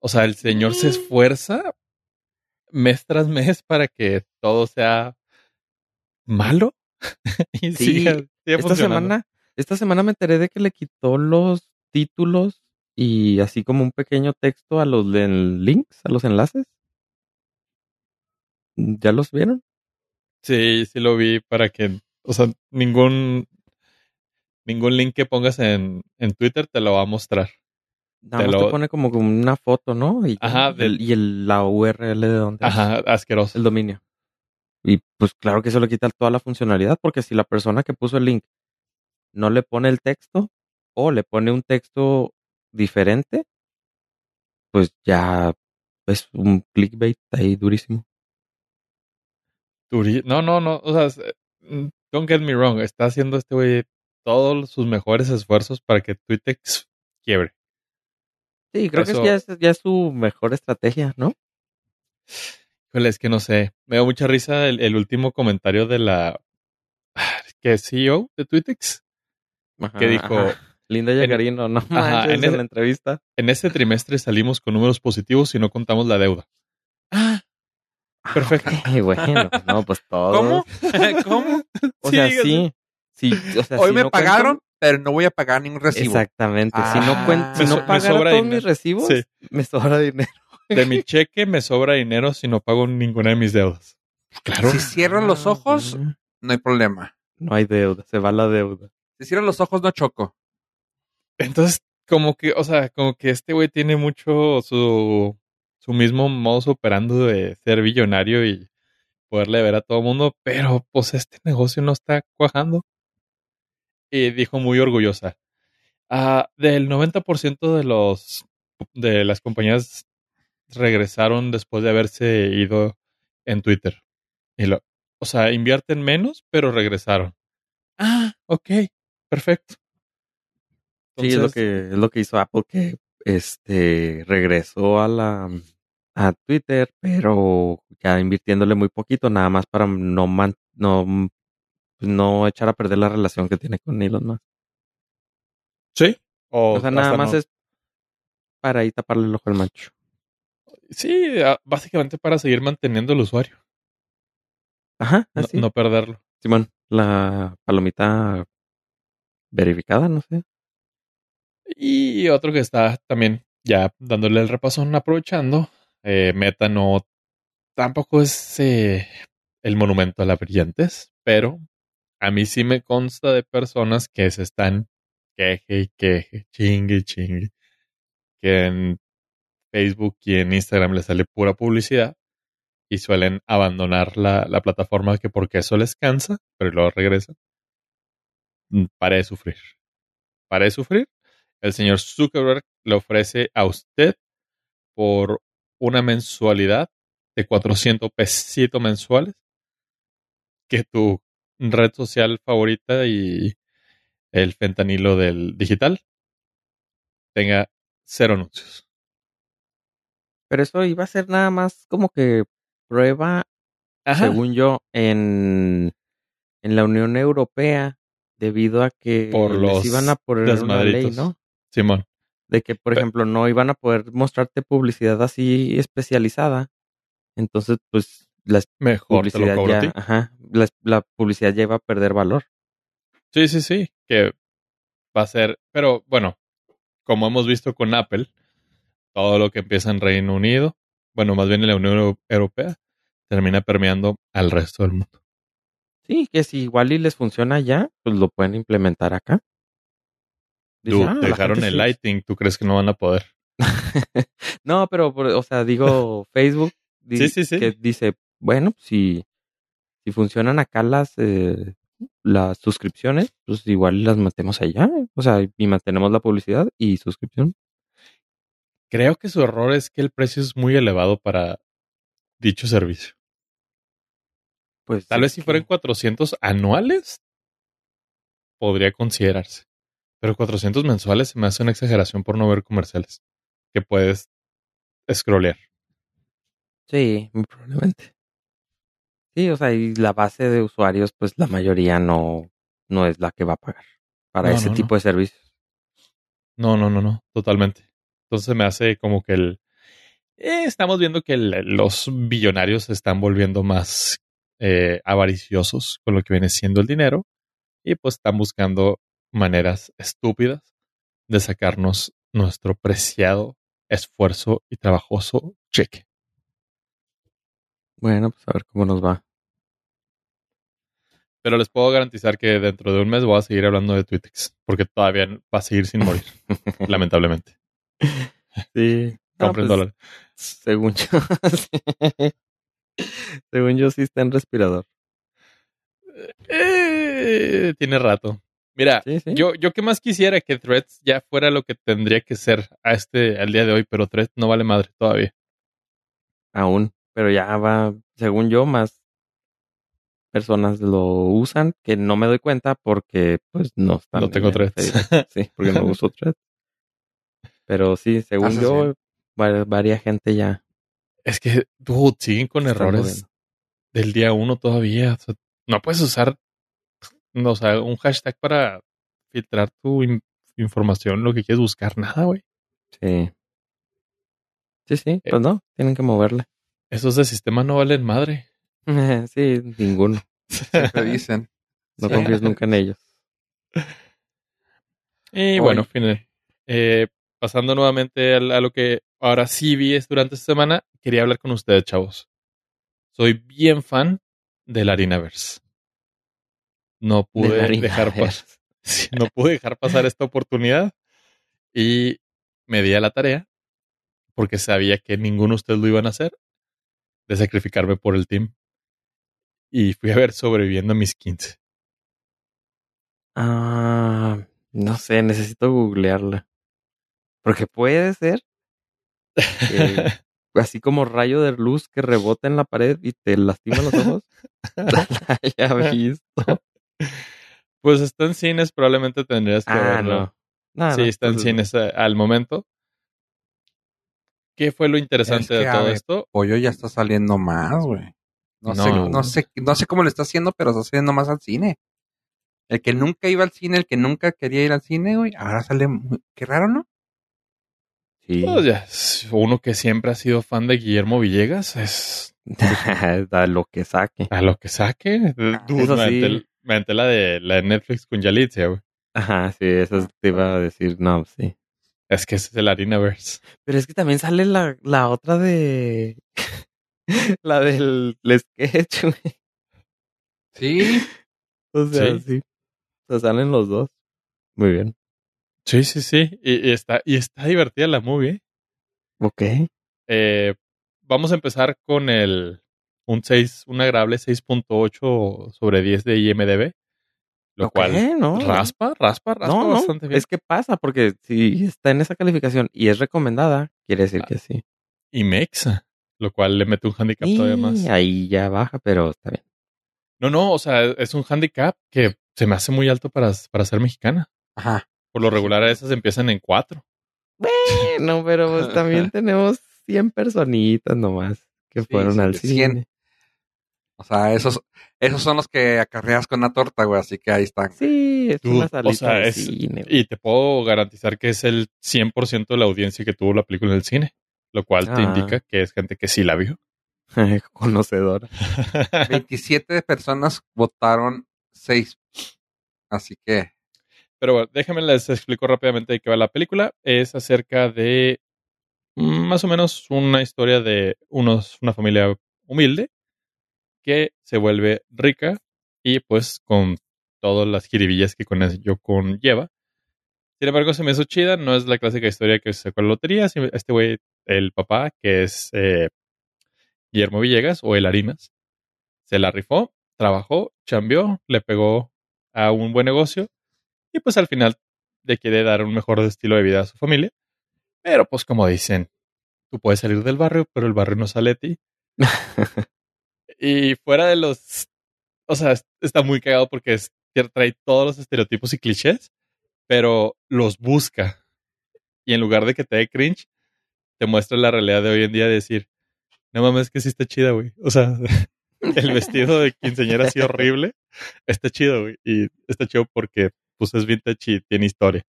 O sea, el señor se esfuerza mes tras mes para que todo sea malo *laughs* y Sí, siga, siga esta semana, esta semana me enteré de que le quitó los títulos y así como un pequeño texto a los links, a los enlaces. ¿Ya los vieron? Sí, sí lo vi para que, o sea, ningún ningún link que pongas en, en Twitter te lo va a mostrar. Nada Te más lo- te pone como una foto, ¿no? Y, Ajá, el- del- y el- la URL de donde es Ajá, asqueroso. el dominio. Y pues claro que eso le quita toda la funcionalidad, porque si la persona que puso el link no le pone el texto o le pone un texto diferente, pues ya es un clickbait ahí durísimo. Duri- No, no, no, o sea, es- mm, don't get me wrong, está haciendo este güey todos sus mejores esfuerzos para que Twitter quiebre. Sí, creo Eso- que es ya, es, ya es su mejor estrategia, ¿no? Híjole, es que no sé, me dio mucha risa el, el último comentario de la que CEO de Twittex que dijo, Linda Yacarino, no manches, en la entrevista. en este trimestre salimos con números positivos y no contamos la deuda. Ah, Perfecto. Ah, ok, *laughs* bueno, no, pues todo. ¿Cómo? *laughs* ¿Cómo? O Sí, sea, sí. sí o sea, Hoy si me no pagaron, pero no voy a pagar ningún recibo. Exactamente. si no, Ah. cuen- si so- no me pagara sobra todos dinero. mis recibos, Sí. me sobra dinero. De mi cheque me sobra dinero si no pago ninguna de mis deudas. Claro. Si cierran los ojos, Ah, no hay problema. No hay deuda, se va la deuda. Si cierran los ojos, no choco. Entonces, como que, o sea, como que este güey tiene mucho su, su mismo modus operando de ser billonario y poderle ver a todo el mundo, pero pues este negocio no está cuajando. Y dijo muy orgullosa. ah, del 90% de los de las compañías regresaron después de haberse ido en Twitter. Y lo, o sea, invierten menos, pero regresaron. Ah, ok, perfecto. sí, es lo que es lo que hizo Apple que este regresó a la a Twitter, pero ya invirtiéndole muy poquito, nada más para no man- no no echar a perder la relación que tiene con Elon Musk. Sí. O, O sea, nada más no- es para ahí taparle el ojo al macho. Sí, ah, básicamente para seguir manteniendo el usuario. Ajá, No, así. no perderlo. Simón, la palomita verificada, no sé. Y otro que está también ya dándole el repasón, aprovechando. Eh, Meta no tampoco es eh, el monumento a la brillantez, pero a mí sí me consta de personas que se están queje y queje, chingue y chingue, que en Facebook y en Instagram les sale pura publicidad y suelen abandonar la, la plataforma que porque eso les cansa, pero luego regresan. Mm, Pare de sufrir. Pare de sufrir. El señor Zuckerberg le ofrece a usted por una mensualidad de 400 pesitos mensuales que tu red social favorita y el fentanilo del digital tenga cero anuncios. Pero eso iba a ser nada más como que prueba, Ajá. según yo, en, en la Unión Europea, debido a que Por les los iban a poner una ley. ¿no? Simón. De que, por ejemplo, no iban a poder mostrarte publicidad así especializada. Entonces, pues, la Mejor publicidad ya, ajá, la, la publicidad ya iba a perder valor. Sí, sí, sí. Que va a ser. Pero bueno, como hemos visto con Apple, todo lo que empieza en Reino Unido, bueno, más bien en la Unión Euro- Europea, termina permeando al resto del mundo. Sí, que si igual y les funciona ya, pues lo pueden implementar acá. Dice, "Ah, dejaron el sí". lighting. ¿Tú crees que no van a poder? *laughs* no, pero, o sea, digo, *laughs* Facebook di- Sí, sí, sí. que dice, bueno, si, si funcionan acá las, eh, las suscripciones, pues igual las metemos allá. O sea, y mantenemos la publicidad y suscripción. Creo que su error es que el precio es muy elevado para dicho servicio. Pues Tal vez si fueran 400 anuales, podría considerarse. Pero 400 mensuales se me hace una exageración por no ver comerciales que puedes scrollear. Sí, probablemente. Sí, o sea, y la base de usuarios, pues la mayoría no, no es la que va a pagar para No, ese no, tipo de servicios. No, no, no, no, totalmente. Entonces me hace como que el... eh, estamos viendo que el- los billonarios se están volviendo más eh, avariciosos con lo que viene siendo el dinero y pues están buscando maneras estúpidas de sacarnos nuestro preciado esfuerzo y trabajoso cheque. Bueno, pues a ver cómo nos va. Pero les puedo garantizar que dentro de un mes voy a seguir hablando de Twitix, porque todavía va a seguir sin morir, *laughs* lamentablemente. Sí. *laughs* No, Compren pues, dólares. Según yo. sí. *laughs* Según yo sí está en respirador. Eh, tiene rato. Mira, Sí, sí. yo, yo que más quisiera que Threads ya fuera lo que tendría que ser a este, al día de hoy, pero Threads no vale madre todavía. Aún. Pero ya va, según yo, más personas lo usan que no me doy cuenta porque pues no están. No en tengo Threads. Facebook. *laughs* Sí, porque no uso Threads. Pero sí, según yo, varia gente ya. Es que, dude, siguen con errores moviendo. del día uno todavía. O sea, no puedes usar, no, o sea, un hashtag para filtrar tu in- información, lo que quieres buscar, nada, güey. Sí. Sí, sí, Eh. pues no, tienen que moverle. Esos de sistema no valen madre. *laughs* sí, ninguno. *laughs* Siempre dicen. *laughs* No Sí. confíes nunca en ellos. Y bueno, fin, eh, pasando nuevamente al- a, lo que ahora sí vi es durante esta semana, quería hablar con ustedes, chavos. Soy bien fan del Arinaverse. No *laughs* pude dejar de- pasar, *laughs* no pude dejar pasar esta oportunidad y me di a la tarea porque sabía que ninguno de ustedes lo iban a hacer de sacrificarme por el team y fui a ver sobreviviendo a mis 15. Ah, no sé, necesito googlearla. Porque puede ser que, *laughs* así como rayo de luz que rebota en la pared y te lastima los ojos. la haya visto. *laughs* Pues está en cines, probablemente tendrías que Ah, verlo. no. No, sí, no, está en cines eh, al momento. ¿Qué fue lo interesante Es que, de a todo ver, esto? Pollo ya está saliendo más, güey. No, sé, No. sé, no sé cómo le está haciendo, pero está saliendo más al cine. El que nunca iba al cine, el que nunca quería ir al cine, güey, ahora sale. muy- Qué raro, ¿no? Sí. Pues ya, uno que siempre ha sido fan de Guillermo Villegas es *laughs* da lo que saque. a lo que saque. Ah, sí. aventé, me aventé la de la de Netflix con Yalitza, güey. Ajá, sí, eso te iba a decir, no, sí. Es que ese es el Arinaverse. Pero es que también sale la, la otra de. *laughs* la del el sketch, güey. Sí. O sea, Sí. sí. O sea, salen los dos. Muy bien. Sí, sí, sí. Y, y está, y está divertida la movie. Ok. Eh, vamos a empezar con el un 6, un agradable 6.8 sobre 10 de IMDB. Lo cual no. raspa, raspa, raspa no, no. bastante bien. Es que pasa, porque si está en esa calificación y es recomendada, quiere decir Ah, que sí. Y mexa, lo cual le mete un handicap todavía más. Y ahí ya baja, pero está bien. No, no, o sea, es un handicap que se me hace muy alto para, para ser mexicana. Ajá. Por lo regular, esas empiezan en 4. Bueno, pero pues también *laughs* tenemos 100 personitas nomás que Sí, fueron al de cine. 100. O sea, esos, esos son los que acarreas con una torta, güey, así que ahí están. Sí, es Dude, una o salita sea, de es- cine. Y te puedo garantizar que es el 100% de la audiencia que tuvo la película en el cine. Lo cual te Ah. indica que es gente que sí la vio. *laughs* Conocedora. *laughs* 27 personas votaron 6. Así que, Pero bueno, déjenme les explico rápidamente de qué va la película. Es acerca de mm, más o menos una historia de unos, una familia humilde que se vuelve rica y pues con todas las jiribillas que con conlleva. Sin embargo, se me hizo chida, no es la clásica historia que se sacó la lotería, este güey, el papá, que es eh, Guillermo Villegas o el Harinas, se la rifó, trabajó, chambeó, le pegó a un buen negocio y pues al final le quiere dar un mejor estilo de vida a su familia. Pero pues como dicen, tú puedes salir del barrio, pero el barrio no sale a ti. *laughs* y fuera de los... O sea, es- está muy cagado porque es- trae todos los estereotipos y clichés, pero los busca. Y en lugar de que te dé cringe, te muestra la realidad de hoy en día de decir, no mames, que sí está chida, güey. O sea, *laughs* el vestido de quinceañera así horrible, está chido, güey. Y está chido porque pues es vintage y tiene historia.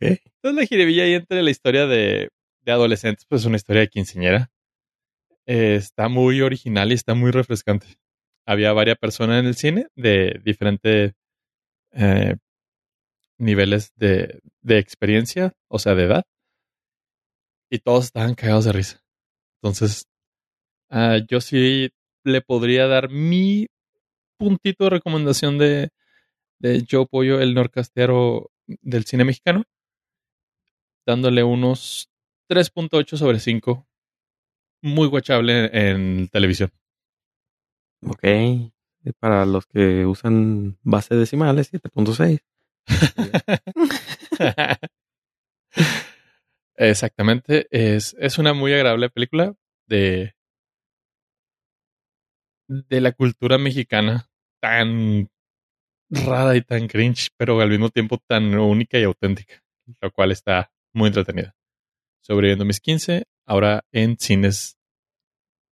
Entonces la jiribilla ahí entre la historia de, de adolescentes, pues es una historia de quinceañera. Eh, está muy original y está muy refrescante. Había varias personas en el cine de diferentes eh, niveles de, de experiencia, o sea, de edad. Y todos estaban cagados de risa. Entonces, ah, yo sí le podría dar mi puntito de recomendación de, de Joe Pollo, el norcastero del cine mexicano, dándole unos 3.8 sobre 5. Muy guachable en, televisión. Ok. Para los que usan base decimales, 7.6. *laughs* Exactamente. Es, es una muy agradable película de, de la cultura mexicana tan rara y tan cringe, pero al mismo tiempo tan única y auténtica, lo cual está muy entretenida. Sobreviviendo mis 15, ahora en cines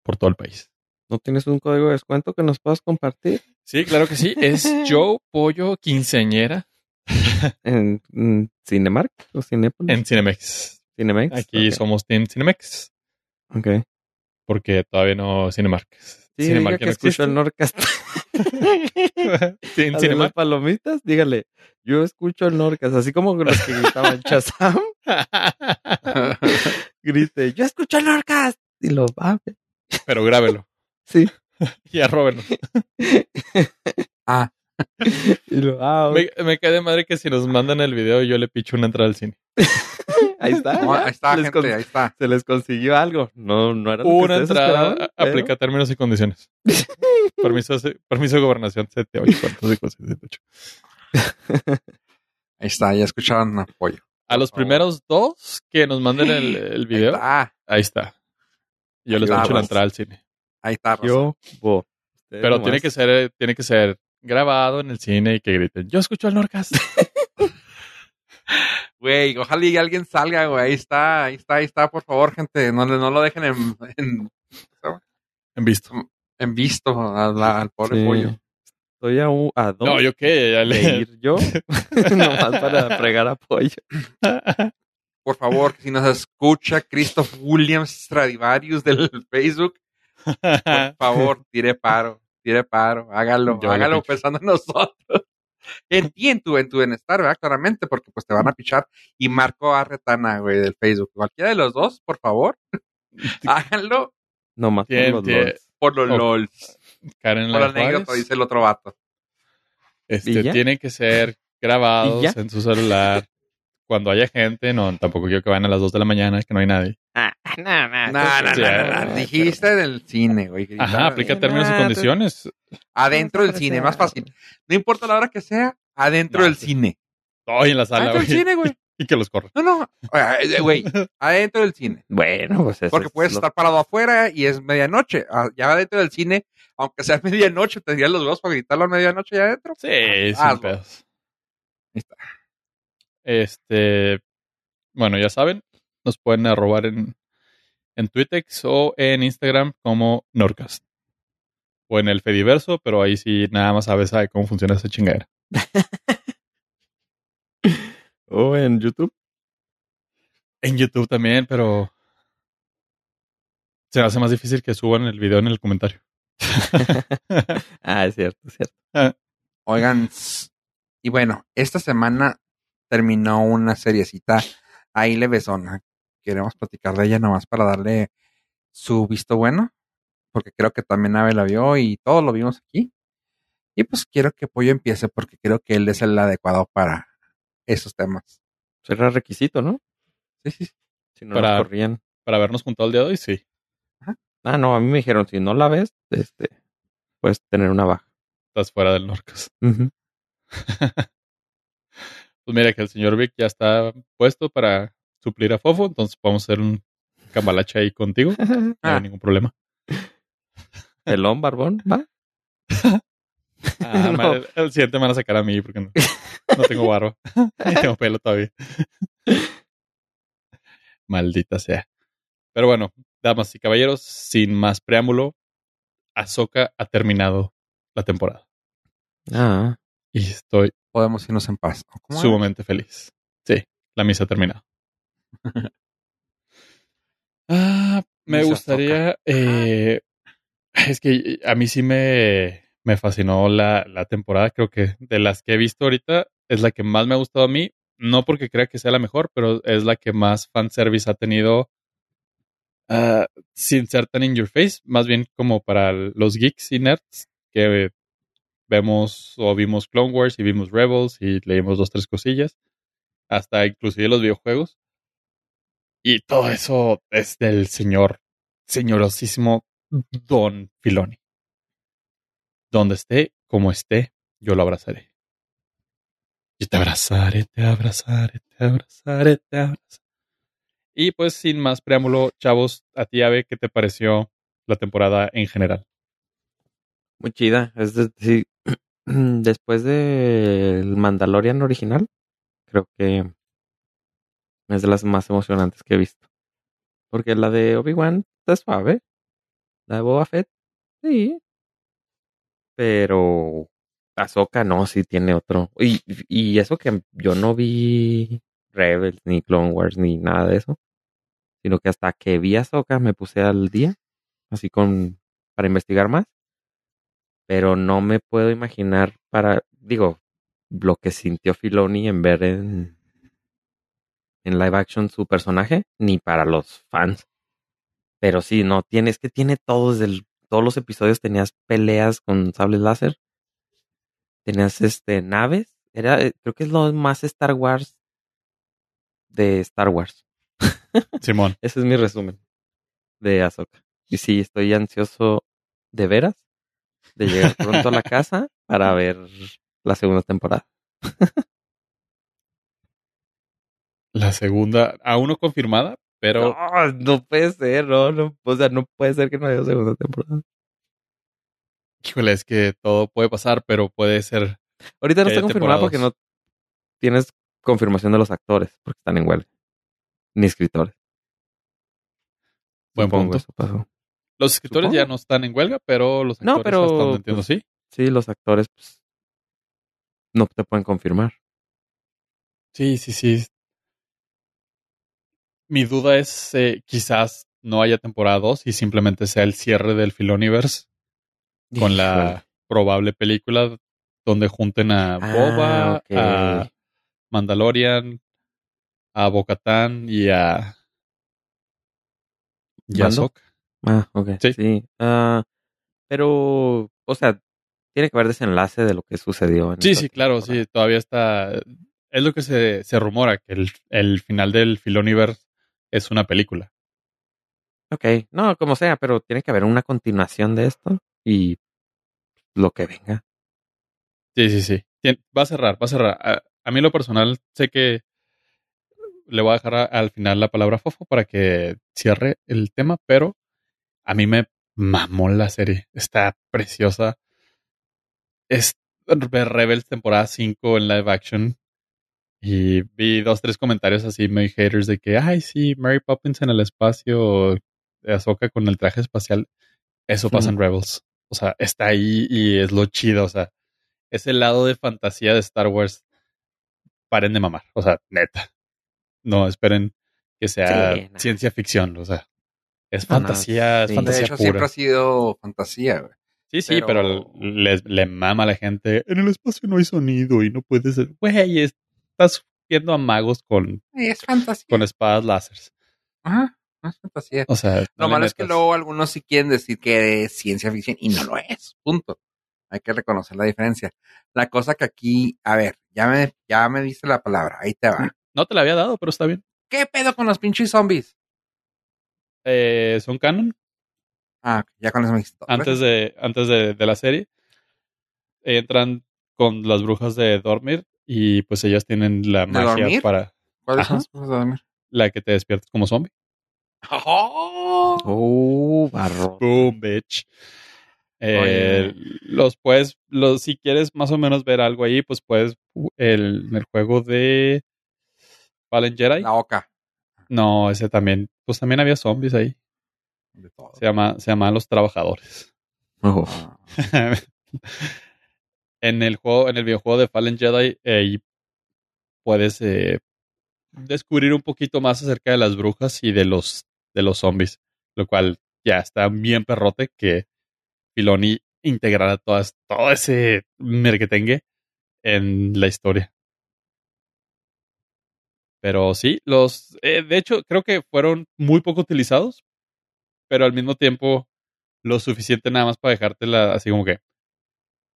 por todo el país. ¿No tienes un código de descuento que nos puedas compartir? Sí, claro que sí. Es *laughs* Joe Pollo Quinceañera ¿En, en Cinemark o Cinépolis? en Cinemex. Cinemex. Aquí Ok. somos Team Cinemex, Ok. porque todavía no Cinemark. Sí, Cinemark diga que no escucho el Norcast. De Cinemark. palomitas, dígale. Yo escucho el Norcast, así como los que gritaban *laughs* Chazam, *laughs* grite, yo escucho el Norcast. Y lo va. Pero grábelo. Sí. *laughs* Y arróbenlo. Ah, *laughs* Y lo, ah. Me, me cae de madre que si nos mandan el video yo le picho una entrada al cine. *laughs* Ahí está. no, ahí está, gente, con- ahí está. Se les consiguió algo. No, no era Una entrada aplica términos y condiciones. *laughs* permiso, de- permiso de gobernación 784578. Ahí está, ya escucharon apoyo. A los primeros dos que nos manden el, el video, Ah, ahí está. Yo les picho la entrada al cine. ahí está. Rosa. Yo, bo. Pero nomás. tiene que ser, tiene que ser grabado en el cine y que griten, yo escucho el Norcas. *laughs* Güey, ojalá y alguien salga, güey. Ahí está, ahí está, ahí está, por favor, gente. No, le- no lo dejen en, en, en visto. en visto a al pobre Sí. pollo. Estoy a, un, a dos No, yo qué, ya le... ir yo. *laughs* *laughs* nomás para fregar apoyo. Por favor, si nos escucha Christoph Williams Stradivarius del Facebook, por favor, tire paro, tire paro, hágalo, Yo hágalo pensando en nosotros. *laughs* En ti, en tu, en tu bienestar, ¿verdad? Claramente, porque pues te van a pichar. Y Marco Arretana, güey, del Facebook. Cualquiera de los dos, por favor, *laughs* háganlo Nomás por Tien- los LOLs. por los Oh, LOLs. Karen Por la anécdota, dice el otro vato. este, tienen que ser grabados en su celular. Cuando haya gente, no, tampoco quiero que vayan a las 2 de la mañana, que no hay nadie. Ah, *laughs* no, no. No, no, sí, no, ah, Dijiste del cine, güey. Ajá, aplica no, términos y condiciones. Adentro del cine, más fácil. No importa la hora que sea, adentro del sí. cine. Ay, en la sala, Adentro del güey. cine, güey. *laughs* Y que los corran. No, no. eh, Güey, *laughs* adentro del cine. Bueno, pues eso Porque es puedes lo- estar parado afuera y es medianoche. Ah, Ya adentro del cine, aunque sea medianoche, tendrías los huevos para gritarlo a medianoche allá adentro. Sí, sin hazlo. pedos. Ahí está. Este, bueno, ya saben, nos pueden arrobar en, en Twitex o en Instagram como Norcast. O en el Fediverso, pero ahí sí nada más sabes sabe cómo funciona esa chingadera. *laughs* O en YouTube. En YouTube también, pero se hace más difícil que suban el video en el comentario. *laughs* Ah, es cierto, es cierto. *laughs* Oigan, s- y bueno, esta semana terminó una seriecita ahí levesona. Queremos platicar de ella nomás para darle su visto bueno, porque creo que también Ave la vio y todos lo vimos aquí. Y pues quiero que Pollo empiece porque creo que él es el adecuado para esos temas. Será requisito, ¿no? Sí, sí. Si no Para- nos corrían. Para habernos juntado el día de hoy, sí. Ah, no, a mí me dijeron, si no la ves, este, puedes tener una baja. Estás fuera del Norcas. *laughs* Pues mira que el señor Vic ya está puesto para suplir a Fofo, entonces podemos hacer un cambalache ahí contigo. *laughs* No Ah. hay ningún problema. Pelón, barbón, *laughs* va. Ah, *laughs* No. el, siguiente me van a sacar a mí porque no, no tengo barba. Ni tengo pelo todavía. Maldita sea. Pero bueno, damas y caballeros, sin más preámbulo, Ahsoka ha terminado la temporada. Ah, Y estoy Podemos irnos en paz. Sumamente feliz. Sí, la misa ha terminado. Ah, me gustaría. eh, es que a mí sí me, me fascinó la, la temporada. Creo que de las que he visto ahorita es la que más me ha gustado a mí. No porque crea que sea la mejor, pero es la que más fanservice ha tenido. ah, sin ser tan in your face, más bien como para los geeks y nerds que vemos o vimos Clone Wars y vimos Rebels y leímos dos, tres cosillas, hasta inclusive los videojuegos. Y todo eso es del señor, señorosísimo Don Filoni. Donde esté, como esté, yo lo abrazaré. Yo te abrazaré, te abrazaré, te abrazaré, te abrazaré. Y pues sin más preámbulo, chavos, a ti, Ave, ¿qué te pareció la temporada en general? muy chida. Es decir, *clears throat* después del Mandalorian original, creo que es de las más emocionantes que he visto. Porque la de Obi-Wan está suave. La de Boba Fett, sí. Pero Ahsoka no, sí tiene otro. Y, y eso que yo no vi Rebels, ni Clone Wars, ni nada de eso. Sino que hasta que vi Ahsoka me puse al día. Así con. para investigar más. Pero no me puedo imaginar para. digo, lo que sintió Filoni en ver en. En live action su personaje, ni para los fans. Pero sí, no, tiene, es que tiene todo desde el- todos los episodios tenías peleas con sables láser. Tenías este naves. Era, eh, creo que es lo más Star Wars de Star Wars. *laughs* Simón. Ese es mi resumen de Ahsoka. Y sí, estoy ansioso de veras de llegar pronto a la *laughs* casa para ver la segunda temporada. *laughs* La segunda, aún no confirmada, pero No, no puede ser, no, no, o sea, no puede ser que no haya segunda temporada. híjole, es que todo puede pasar, pero puede ser. Ahorita no está confirmada porque no tienes confirmación de los actores, porque están en huelga. Ni escritores. Buen Supongo punto. eso pasó. Los escritores Supongo. ya no están en huelga, pero los No, actores pero, hasta donde entiendo pues, sí. Sí, los actores pues, no te pueden confirmar. Sí, sí, sí. Mi duda es eh, quizás no haya temporada 2 y simplemente sea el cierre del Filoniverse con la probable película donde junten a Ah, Boba, a Mandalorian, a Bocatán y a y a ¿Mando? Ahsoka. Ah, ok. Sí. Sí. Ah, pero, o sea, tiene que haber desenlace de lo que sucedió. En Sí, sí, claro, temporada. sí, todavía está. Es lo que se, se rumora, que el, el final del Filoniverse es una película. Ok, no, como sea, pero tiene que haber una continuación de esto y lo que venga. Sí, sí, sí. Tien- Va a cerrar, va a cerrar. A, a mí lo personal sé que le voy a dejar a- al final la palabra Fofo para que cierre el tema, pero a mí me mamó la serie. Está preciosa. Es Rebels temporada 5 en live action. Y vi dos, tres comentarios así, muy haters, de que, ay, sí, Mary Poppins en el espacio, Ahsoka con el traje espacial. Eso pasa en. Rebels. O sea, está ahí y es lo chido. O sea, ese lado de fantasía de Star Wars, paren de mamar. O sea, neta. No esperen que sea Sí, ciencia ficción. O sea, es No, no, fantasía, es sí. De fantasía hecho, pura. siempre ha sido fantasía, güey. Sí, sí, pero, pero- le, le mama a la gente. En el espacio no hay sonido y no puedes. Güey, estás viendo a magos con, Es fantasía. con espadas láseres. Ajá, es fantasía. O sea, Lo malo es que luego algunos sí quieren decir que es ciencia ficción y no lo es. Punto. Hay que reconocer la diferencia. La cosa que aquí, a ver, ya me, ya me diste la palabra, ahí te va. No te la había dado, pero está bien. ¿Qué pedo con los pinches zombies? Eh, ¿Son canon? Ah, ya con eso me dijiste todo. Antes de, antes de, de la serie. Entran con las brujas de dormir y pues ellas tienen la ¿De magia dormir? para ¿Cuáles son Ajá. las cosas de dormir? la que te despiertes como zombie. ¡Oh! Oh, barro. Boom, bitch. Eh, los puedes, los, si quieres más o menos ver algo ahí, pues puedes el, el juego de Fallen Jedi. La oca. No, ese también, pues también había zombies ahí. De todo. Se llama, se llama Los Trabajadores. Oh. *laughs* En el juego, en el videojuego de Fallen Jedi, eh, puedes descubrir un poquito más acerca de las brujas y de los, de los zombies. Lo cual ya está bien perrote que Filoni integrara todas, todo ese merquetengue en la historia. Pero sí, los. eh, de hecho, creo que fueron muy poco utilizados, pero al mismo tiempo lo suficiente nada más para dejártela así como que.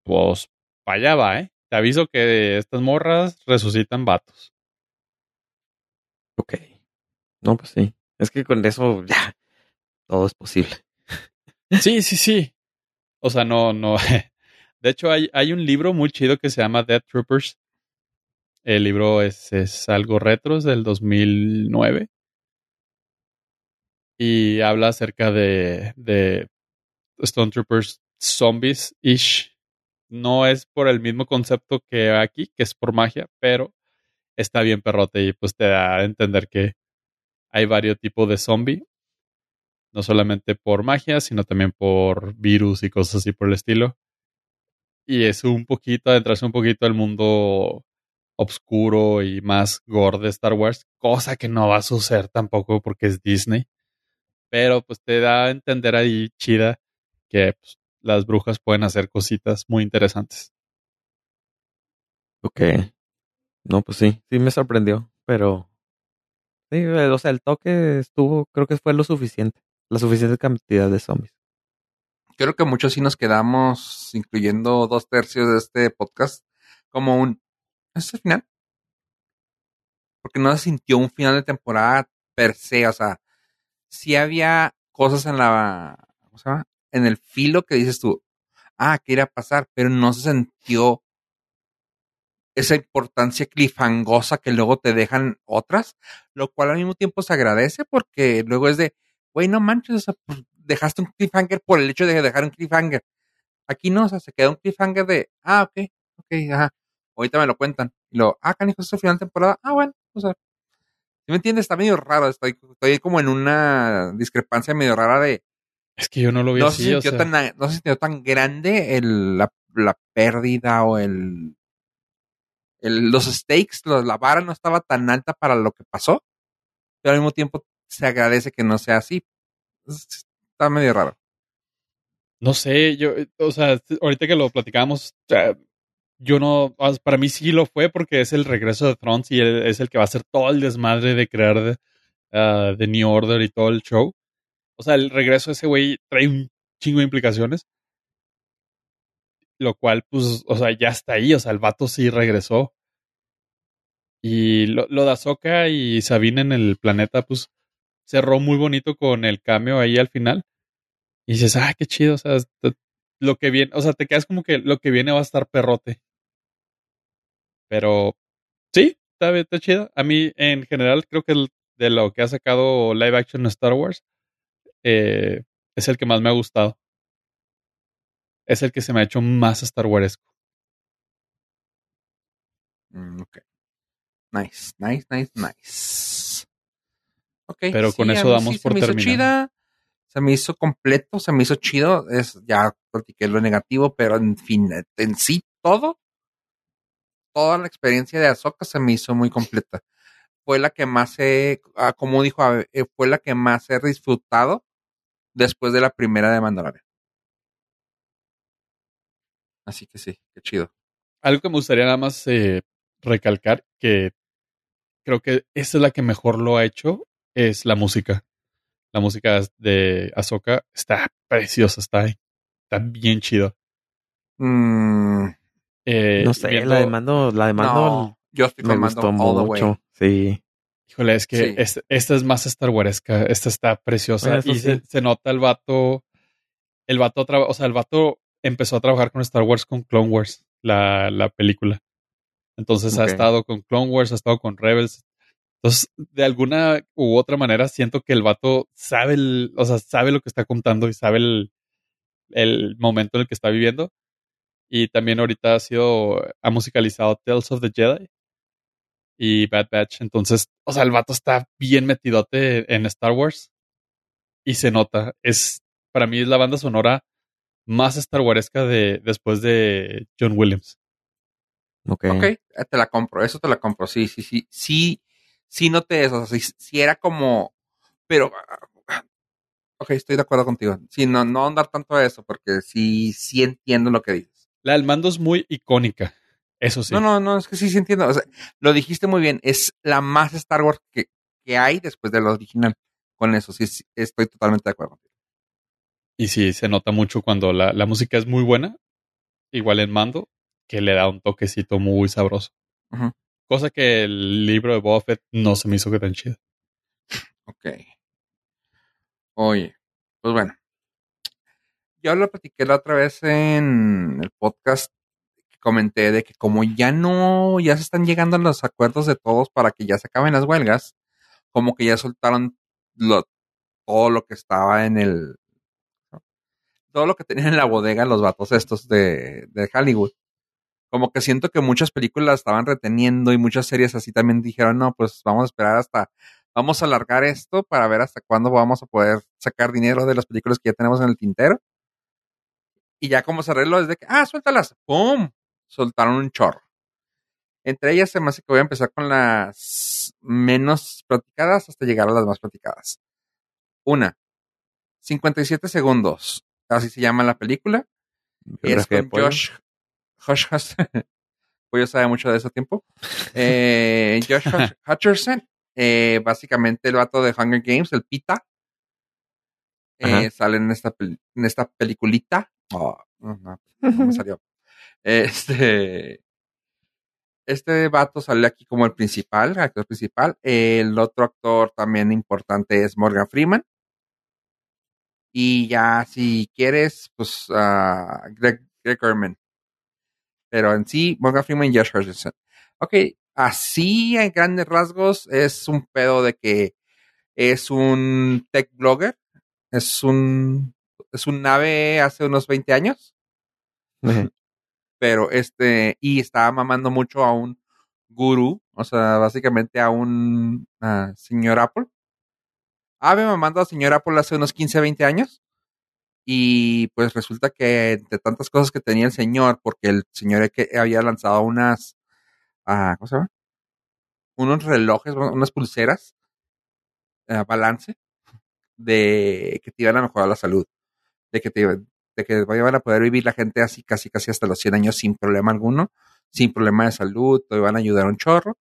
Pues, para allá va, ¿eh? Te aviso que estas morras resucitan vatos. Ok. No, pues sí. Es que con eso ya todo es posible. Sí, sí, sí. O sea, no, no. *laughs* De hecho, hay, hay un libro muy chido que se llama Death Troopers. El libro es, es algo retro, es del 2009. Y habla acerca de, de Stone Troopers zombies-ish. No es por el mismo concepto que aquí, que es por magia, pero está bien perrote y pues te da a entender que hay varios tipos de zombie. No solamente por magia, sino también por virus y cosas así por el estilo. Y es un poquito, adentrarse un poquito al mundo oscuro y más gore de Star Wars, cosa que no va a suceder tampoco porque es Disney. Pero pues te da a entender ahí chida que pues, las brujas pueden hacer cositas muy interesantes. Ok. No, pues sí. Sí me sorprendió. Pero. Sí, o sea, el toque estuvo. Creo que fue lo suficiente. La suficiente cantidad de zombies. Creo que muchos sí nos quedamos, incluyendo dos tercios de este podcast, como un. ¿Es el final? Porque no se sintió un final de temporada per se. O sea, sí había cosas en la. ¿Cómo se llama? En el filo que dices tú. Ah, ¿qué irá a pasar? Pero no se sintió esa importancia clifangosa que luego te dejan otras, lo cual al mismo tiempo se agradece porque luego es de, güey, no manches, pues, dejaste un cliffhanger por el hecho de dejar un cliffhanger. Aquí no, o sea, se queda un cliffhanger de, ah, ok, ok, ajá, ahorita me lo cuentan. Y luego, ah, canijo, es el final de temporada, ah, bueno, o sea, ¿sí me entiendes? Está medio raro, estoy, estoy como en una discrepancia medio rara de, Es que yo no lo vi no así, se, o sintió sea, tan, no se sintió tan grande el, la, la pérdida o el, el- los stakes, los- la vara no estaba tan alta para lo que pasó, pero al mismo tiempo se agradece que no sea así. Es- Está medio raro. no sé, yo, o sea, ahorita que lo platicamos, yo no, ah, para mí sí lo fue porque es el regreso de Thrones y es el que va a hacer todo el desmadre de crear de, ah, de New Order y todo el show. O sea, el regreso de ese güey trae un chingo de implicaciones. Lo cual, pues, o sea, ya está ahí. O sea, el vato sí regresó. Y lo, lo de Ahsoka y Sabine en el planeta, pues, cerró muy bonito con el cameo ahí al final. Y dices, ah, qué chido. O sea, lo que viene, o sea, te quedas como que lo que viene va a estar perrote. Pero, sí, está, está chido. A mí, en general, creo que de lo que ha sacado live action Star Wars, eh, es el que más me ha gustado. Es el que se me ha hecho más Star Wars. Mm, ok. Nice, nice, nice, nice. Ok. Pero con eso damos se por me hizo terminado. chida, se me hizo completo, se me hizo chido. Es, ya platiqué lo negativo, pero en fin, en sí todo, toda la experiencia de Ahsoka se me hizo muy completa. Fue la que más he, ah, como dijo, eh, fue la que más he disfrutado después de la primera de Mandalorian. Así que sí, qué chido. Algo que me gustaría nada más eh, recalcar, que creo que esa es la que mejor lo ha hecho, es la música. La música de Ahsoka está preciosa, está, está bien chido. Mm, Eh, no sé, viendo- la de Mando, la de Mando no, yo estoy me con Mando gustó all the way. mucho. Sí. Híjole, es que Sí. es- esta es más Star Waresca. Esta está preciosa. Bueno, eso y se, sí. se nota el vato. El vato, o sea, el vato empezó a trabajar con Star Wars con Clone Wars, la, la película. Entonces ha estado con Clone Wars, ha estado con Rebels. Entonces, de alguna u otra manera, siento que el vato sabe, el, o sea, sabe lo que está contando y sabe el, el momento en el que está viviendo. Y también ahorita ha sido, ha musicalizado Tales of the Jedi y Bad Batch. Entonces, o sea, el vato está bien metidote en Star Wars y se nota. Es, para mí es la banda sonora más Star Waresca de, después de John Williams. Ok. Ok, eh, te la compro, eso te la compro, sí, sí, sí, sí, sí noté eso, o sea, sí, sí era como, pero, ah, ok, estoy de acuerdo contigo, sí, no, no andar tanto a eso, porque sí, sí entiendo lo que dices. La del mando es muy icónica. Eso sí. No, no, no, es que sí, sí entiendo, o sea, lo dijiste muy bien, es la más Star Wars que, que hay después de la original, con eso, sí, sí, estoy totalmente de acuerdo. Y sí, se nota mucho cuando la, la música es muy buena, igual en mando, que le da un toquecito muy sabroso. Ujú. Cosa que el libro de Boba Fett no se me hizo que tan chido. Ok. Oye, pues bueno. Yo lo platiqué la otra vez en el podcast comenté de que como ya no, ya se están llegando a los acuerdos de todos para que ya se acaben las huelgas, como que ya soltaron todo lo que estaba en el, todo lo que tenían en la bodega los vatos estos de, de Hollywood. Como que siento que muchas películas estaban reteniendo y muchas series así también dijeron, no, pues vamos a esperar hasta vamos a alargar esto para ver hasta cuándo vamos a poder sacar dinero de las películas que ya tenemos en el tintero. Y ya como se arregló es de que, ah, suéltalas, ¡pum! Soltaron un chorro. Entre ellas se me hace que voy a empezar con las menos platicadas hasta llegar a las más platicadas. Una, 57 segundos, así se llama la película. Es con. Josh, Josh Hus- *laughs* Pollo sabe mucho de ese tiempo. Eh, Josh Hutch- *laughs* Hutcherson, eh, básicamente el vato de Hunger Games, el Pita, eh, sale en esta, en esta peliculita. Oh, no, no, no me salió. Este, este vato sale aquí como el principal, actor principal. El otro actor también importante es Morgan Freeman. Y ya, si quieres, pues ah, Greg, Greg. Pero en sí, Morgan Freeman y Josh Hutcherson. Ok, así en grandes rasgos es un pedo de que es un tech blogger. Es un, es un nave hace unos 20 años. Ajá. Pero este, y estaba mamando mucho a un gurú, o sea, básicamente a un ah, señor Apple. Ave mamando a señor Apple hace unos 15, 20 años. Y pues resulta que entre tantas cosas que tenía el señor, porque el señor que había lanzado unas, ah, ¿cómo se llama? Unos relojes, unas pulseras, ah, balance, de que te iban a mejorar la salud, de que te de que iban a poder vivir la gente así casi casi hasta los 100 años sin problema alguno, sin problema de salud, te van a ayudar un chorro.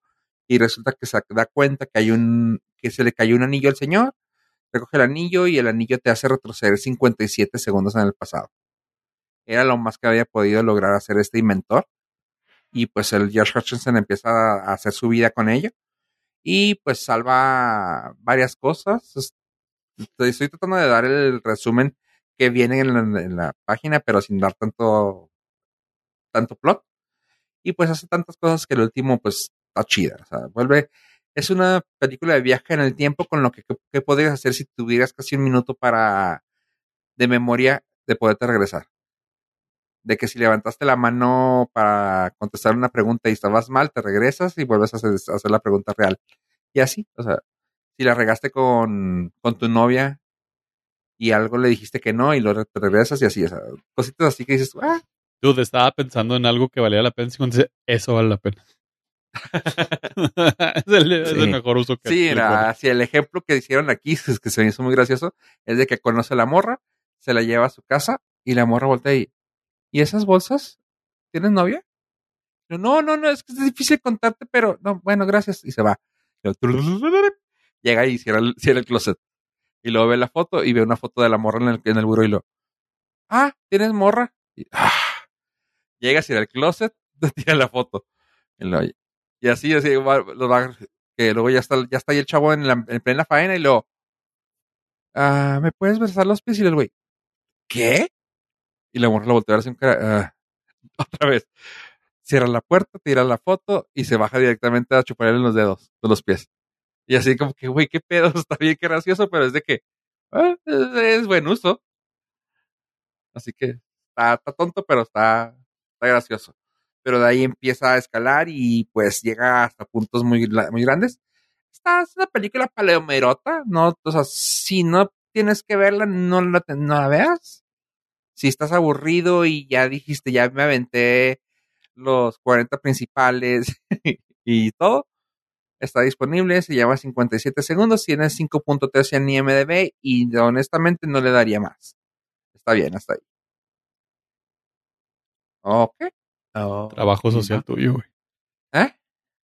Y resulta que se da cuenta que hay un, que se le cayó un anillo al señor, recoge el anillo y el anillo te hace retroceder 57 segundos en el pasado. Era lo más que había podido lograr hacer este inventor. Y pues el Josh Hutchinson empieza a hacer su vida con ello. Y pues salva varias cosas. Es- Estoy, estoy tratando de dar el resumen que viene en la, página, pero sin dar tanto, tanto plot. Y pues hace tantas cosas que el último pues está chida. O sea, vuelve, es una película de viaje en el tiempo con lo que, que, que podrías hacer si tuvieras casi un minuto para, de memoria, de poderte regresar. De que si levantaste la mano para contestar una pregunta y estabas mal, te regresas y vuelves a hacer, a hacer la pregunta real. Y así, o sea, si la regaste con, con tu novia y algo le dijiste que no y luego te regresas y así, o sea, cositas así que dices, ah, Dude, estaba pensando en algo que valía la pena. Y cuando dice, eso vale la pena. *laughs* es, el, es el Sí. mejor uso que Sí, era, encuentro. así el ejemplo que hicieron aquí, *laughs* es que se me hizo muy gracioso, es de que conoce a la morra, se la lleva a su casa y la morra voltea y, ¿y esas bolsas? ¿Tienes novia? Yo, no, no, no, es que es difícil contarte, pero no, bueno, gracias. Y se va. Yo, *laughs* Llega y cierra el, cierra el closet. Y luego ve la foto y ve una foto de la morra en el, en el buró y lo, ah, ¿tienes morra? Y, ah, Llegas ir al closet, *laughs* te tira la foto. Y, lo- y así, así, va- lo va- que luego ya está, ya está ahí el chavo en, la, en plena faena y lo, ah, ¿me puedes besar los pies? Y el güey, ¿qué? Y la mujer lo voltea así, cara, "Ah". *laughs* otra vez. Cierra la puerta, tira la foto y se baja directamente a chuparle los dedos de los pies. Y así como que, güey, qué pedo, *laughs* está bien que gracioso, pero es de que ah, es, es buen uso. Así que está, tonto, pero está, está gracioso. Pero de ahí empieza a escalar y pues llega hasta puntos muy, muy grandes. Esta es una película paleomerota, ¿no? O sea, si no tienes que verla, no la, no la veas. Si estás aburrido y ya dijiste, ya me aventé los 40 principales *laughs* y todo, está disponible, se llama 57 segundos, tiene 5.13 en IMDB y honestamente no le daría más. Está bien, hasta ahí. Ok. Oh, Trabajo social no. tuyo, güey. ¿Eh?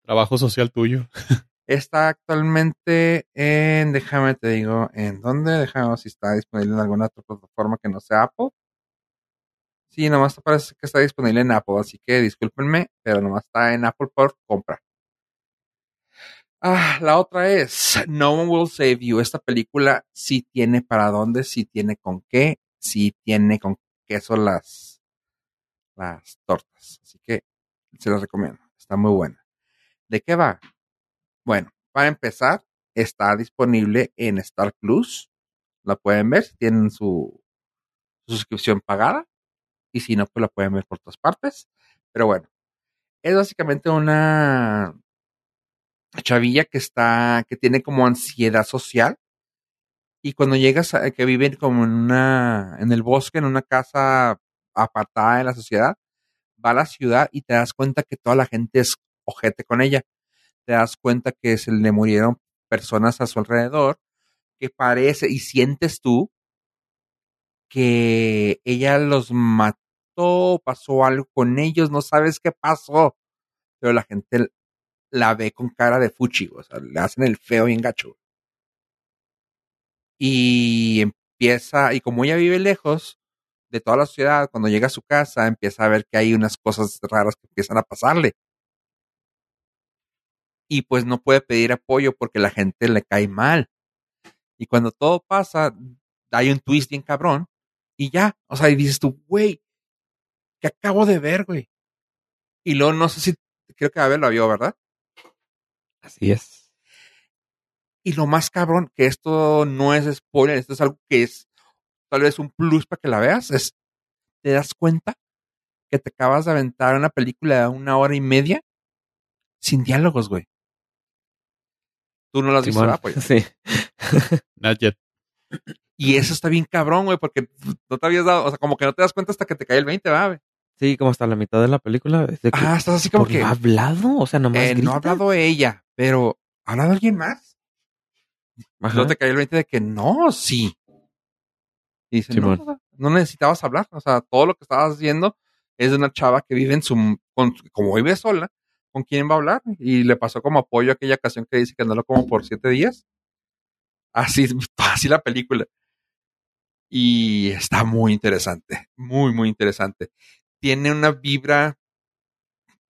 Trabajo social tuyo. *laughs* Está actualmente en, déjame te digo, ¿en dónde? Déjame ver si está disponible en alguna otra plataforma que no sea Apple. Sí, nomás parece que está disponible en Apple, así que discúlpenme, pero nomás está en Apple por compra. Ah, la otra es No One Will Save You. Esta película sí tiene para dónde, sí tiene con qué, sí tiene con queso las, las tortas. Así que se las recomiendo. Está muy buena. ¿De qué va? Bueno, para empezar, está disponible en Star Plus. La pueden ver si tienen su, su suscripción pagada. Y si no, pues la pueden ver por todas partes. Pero bueno, es básicamente una chavilla que está, que tiene como ansiedad social. Y cuando llegas a que viven como en una, en el bosque, en una casa apartada de la sociedad, va a la ciudad y te das cuenta que toda la gente es ojete con ella. Te das cuenta que se le murieron personas a su alrededor, que parece y sientes tú que ella los mató, pasó algo con ellos, no sabes qué pasó, pero la gente la ve con cara de fuchi, o sea, le hacen el feo y engacho. Y empieza, y como ella vive lejos de toda la ciudad, cuando llega a su casa, empieza a ver que hay unas cosas raras que empiezan a pasarle. Y pues no puede pedir apoyo porque la gente le cae mal. Y cuando todo pasa, hay un twist bien cabrón. Y ya, o sea, y dices tú, güey, que acabo de ver, güey. Y luego no sé si, creo que Abel lo vio, ¿verdad? Así es. Y lo más cabrón, que esto no es spoiler, esto es algo que es tal vez un plus para que la veas, es, te das cuenta que te acabas de aventar una película de una hora y media sin diálogos, güey. Tú no la has visto, Simón. ¿verdad, pues? *laughs* Sí. Not yet. Y eso está bien cabrón, güey, porque no te habías dado, o sea, como que no te das cuenta hasta que te cae el 20, ¿verdad, güey? Sí, como hasta la mitad de la película. Ah, estás así como ¿por que, ha hablado? O sea, nomás eh, no ha hablado ella, pero ¿ha hablado alguien más? No te cae el 20 de que no, sí. Y dice, no, o sea, no necesitabas hablar. O sea, todo lo que estabas haciendo es de una chava que vive en su, con- como vive sola, ¿con quién va a hablar? Y le pasó como apoyo aquella ocasión que dice que andó como por siete días. Así, *laughs* así la película. Y está muy interesante, muy, muy interesante. Tiene una vibra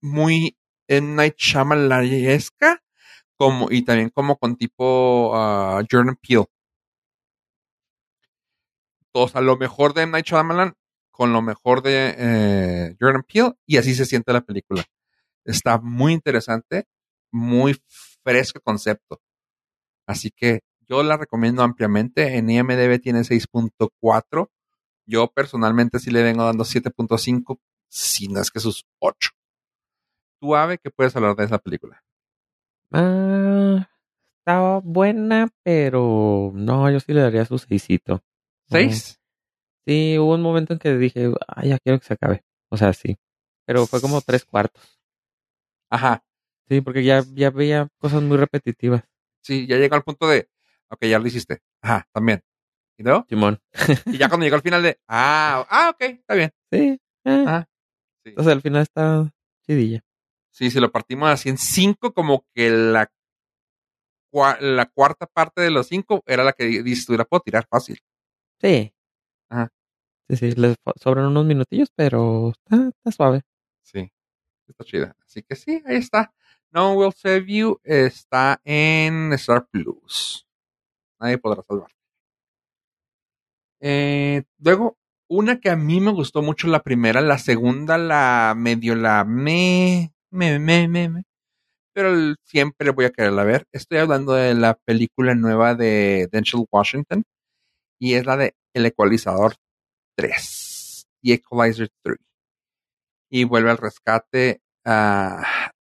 muy en Night Shyamalan-esca, como, y también como con tipo ah, Jordan Peele. O sea, lo mejor de M. Night Shyamalan con lo mejor de eh, Jordan Peele y así se siente la película. Está muy interesante, muy fresco concepto. Así que yo la recomiendo ampliamente. En IMDB tiene 6.4. Yo personalmente sí le vengo dando 7.5, si no es que sus 8. Tú, Ave, ¿qué puedes hablar de esa película? Ah, estaba buena, pero no, yo sí le daría su seisito. ¿Seis? Sí, hubo un momento en que dije, ay, ya quiero que se acabe. O sea, sí. Pero fue como tres cuartos. Ajá. Sí, porque ya, ya veía cosas muy repetitivas. Sí, ya llegó al punto de, ok, ya lo hiciste. Ajá, también. ¿Y luego? Simón. Y ya cuando llegó al final de, ah, ah, ok, está bien. *laughs* Sí. eh. Ah, sí. Entonces al final está chidilla. Sí, si lo partimos así en cinco, como que la, cua- la cuarta parte de los cinco era la que dices tú, la puedo tirar fácil. Sí. Ajá. Sí, sí, les sobran unos minutillos, pero está, está suave. Sí, está chida. Así que sí, ahí está. No Will Save You está en Star Plus. Nadie podrá salvar. Eh, luego, una que a mí me gustó mucho la primera, la segunda la medio la me, Pero siempre voy a quererla ver. Estoy hablando de la película nueva de Denzel Washington y es la de El Ecualizador 3. The Equalizer 3. Y vuelve al rescate a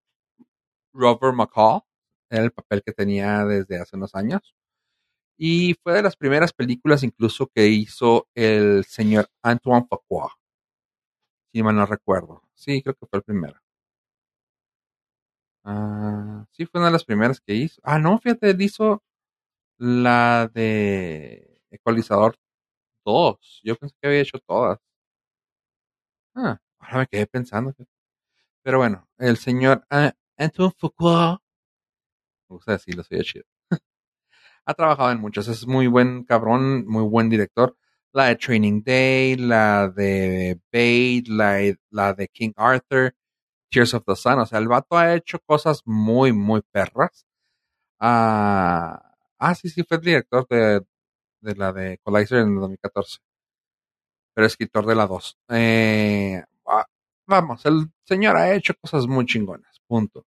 Robert McCall, era el papel que tenía desde hace unos años. Y fue de las primeras películas incluso que hizo el señor Antoine Fuqua. Si mal no recuerdo. Sí, creo que fue el primero. Ah, sí, fue una de las primeras que hizo. Ah, no, fíjate, él hizo la de Ecualizador 2. Yo pensé que había hecho todas. Ah, ahora me quedé pensando. Pero bueno, el señor ah, Antoine Fuqua. Me gusta decirlo, soy chido. *laughs* ha trabajado en muchos. Es muy buen cabrón, muy buen director. La de Training Day, la de Bait, la, la de King Arthur, Tears of the Sun. O sea, el vato ha hecho cosas muy, muy perras. Ah, ah sí, sí, fue el director de, de la de Equalizer en el 2014. Pero escritor de la 2. Eh, ah, vamos, el señor ha hecho cosas muy chingonas. Punto.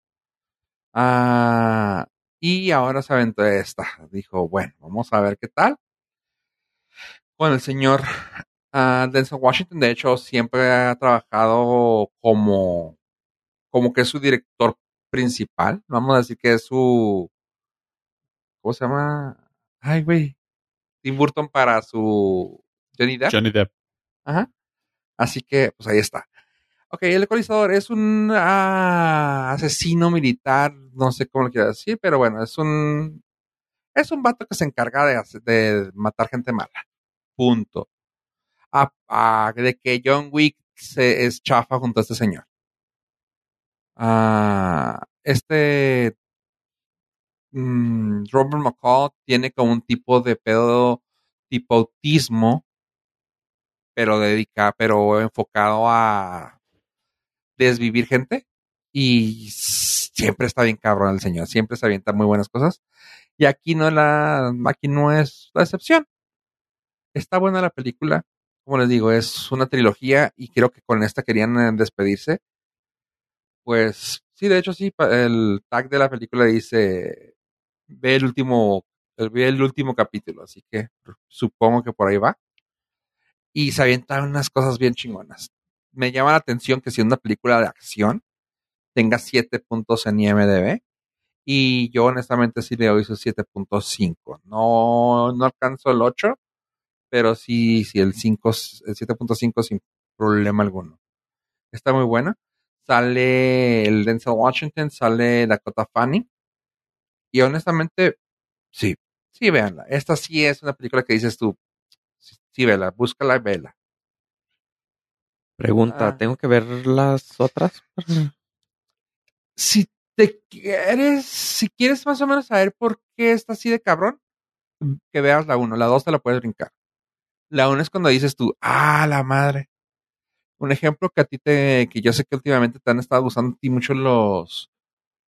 Ah, y ahora se aventó esta. Dijo, bueno, vamos a ver qué tal. Con el señor uh, Denzel Washington, de hecho, siempre ha trabajado como, como que es su director principal. Vamos a decir que es su. ¿Cómo se llama? Ay, güey. Tim Burton para su Johnny Depp. Johnny Depp. Ajá. Así que, pues ahí está. Ok, el ecualizador es un ah, asesino militar, no sé cómo lo quiero decir, pero bueno, es un es un vato que se encarga de, hacer- de matar gente mala. Punto. A- a- de que John Wick se es chafa junto a este señor. Ah, este mm, Robert McCall tiene como un tipo de pedo tipo autismo, pero dedica, pero enfocado a desvivir gente y siempre está bien cabrón el señor, siempre se avienta muy buenas cosas y aquí no la aquí no es la excepción. Está buena la película, como les digo, es una trilogía y creo que con esta querían eh, despedirse. Pues sí, de hecho sí, el tag de la película dice ve el último eh, ve el último capítulo, así que supongo que por ahí va. Y se avientan unas cosas bien chingonas. Me llama la atención que si una película de acción tenga 7 puntos en IMDb. Y yo honestamente sí le doy su 7.5. No, no alcanzo el 8, pero sí, sí el 5, el 7.5 sin problema alguno. Está muy buena. Sale el Denzel Washington, sale Dakota Fanning. Y honestamente, sí, sí, véanla. Esta sí es una película que dices tú, sí, sí vela, búscala y vela. Pregunta, Ah. ¿tengo que ver las otras? si te quieres, si quieres más o menos saber por qué está así de cabrón, que veas la 1, la 2 te la puedes brincar. La 1 es cuando dices tú, ah, la madre. Un ejemplo que a ti te, que yo sé que últimamente te han estado usando a ti mucho los,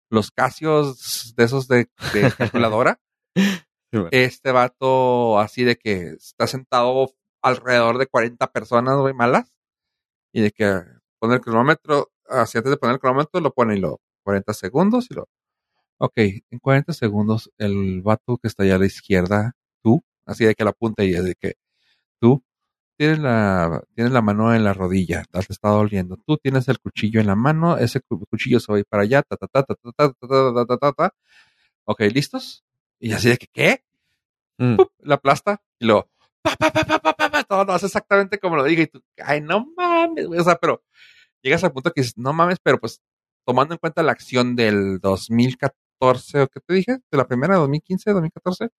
los casios de esos de, de calculadora. *laughs* bueno. Este vato así de que está sentado alrededor de 40 personas, güey, malas. Y de que pone el cronómetro, así antes de poner el cronómetro, lo pone y lo 40 segundos y lo. Ok, en 40 segundos, el vato que está allá a la izquierda, tú, así de que la apunta y es de que tú tienes la, tienes la mano en la rodilla, te está doliendo. Tú tienes el cuchillo en la mano, ese cu- cuchillo se va a ir para allá, ta, ta, ta, ta, ta, ta, ta, ta, ta, ta, ta, ta. Ok, ¿listos? Y así de que, ¿qué? Mm, la aplasta y lo pa, pa, pa, pa, pa, pa, pa, todo lo hace exactamente como lo diga y tú, ay, no mames, güey. O sea, pero llegas al punto que dices, no mames, pero pues tomando en cuenta la acción del 2014, ¿o qué te dije? De la primera, 2015, 2014,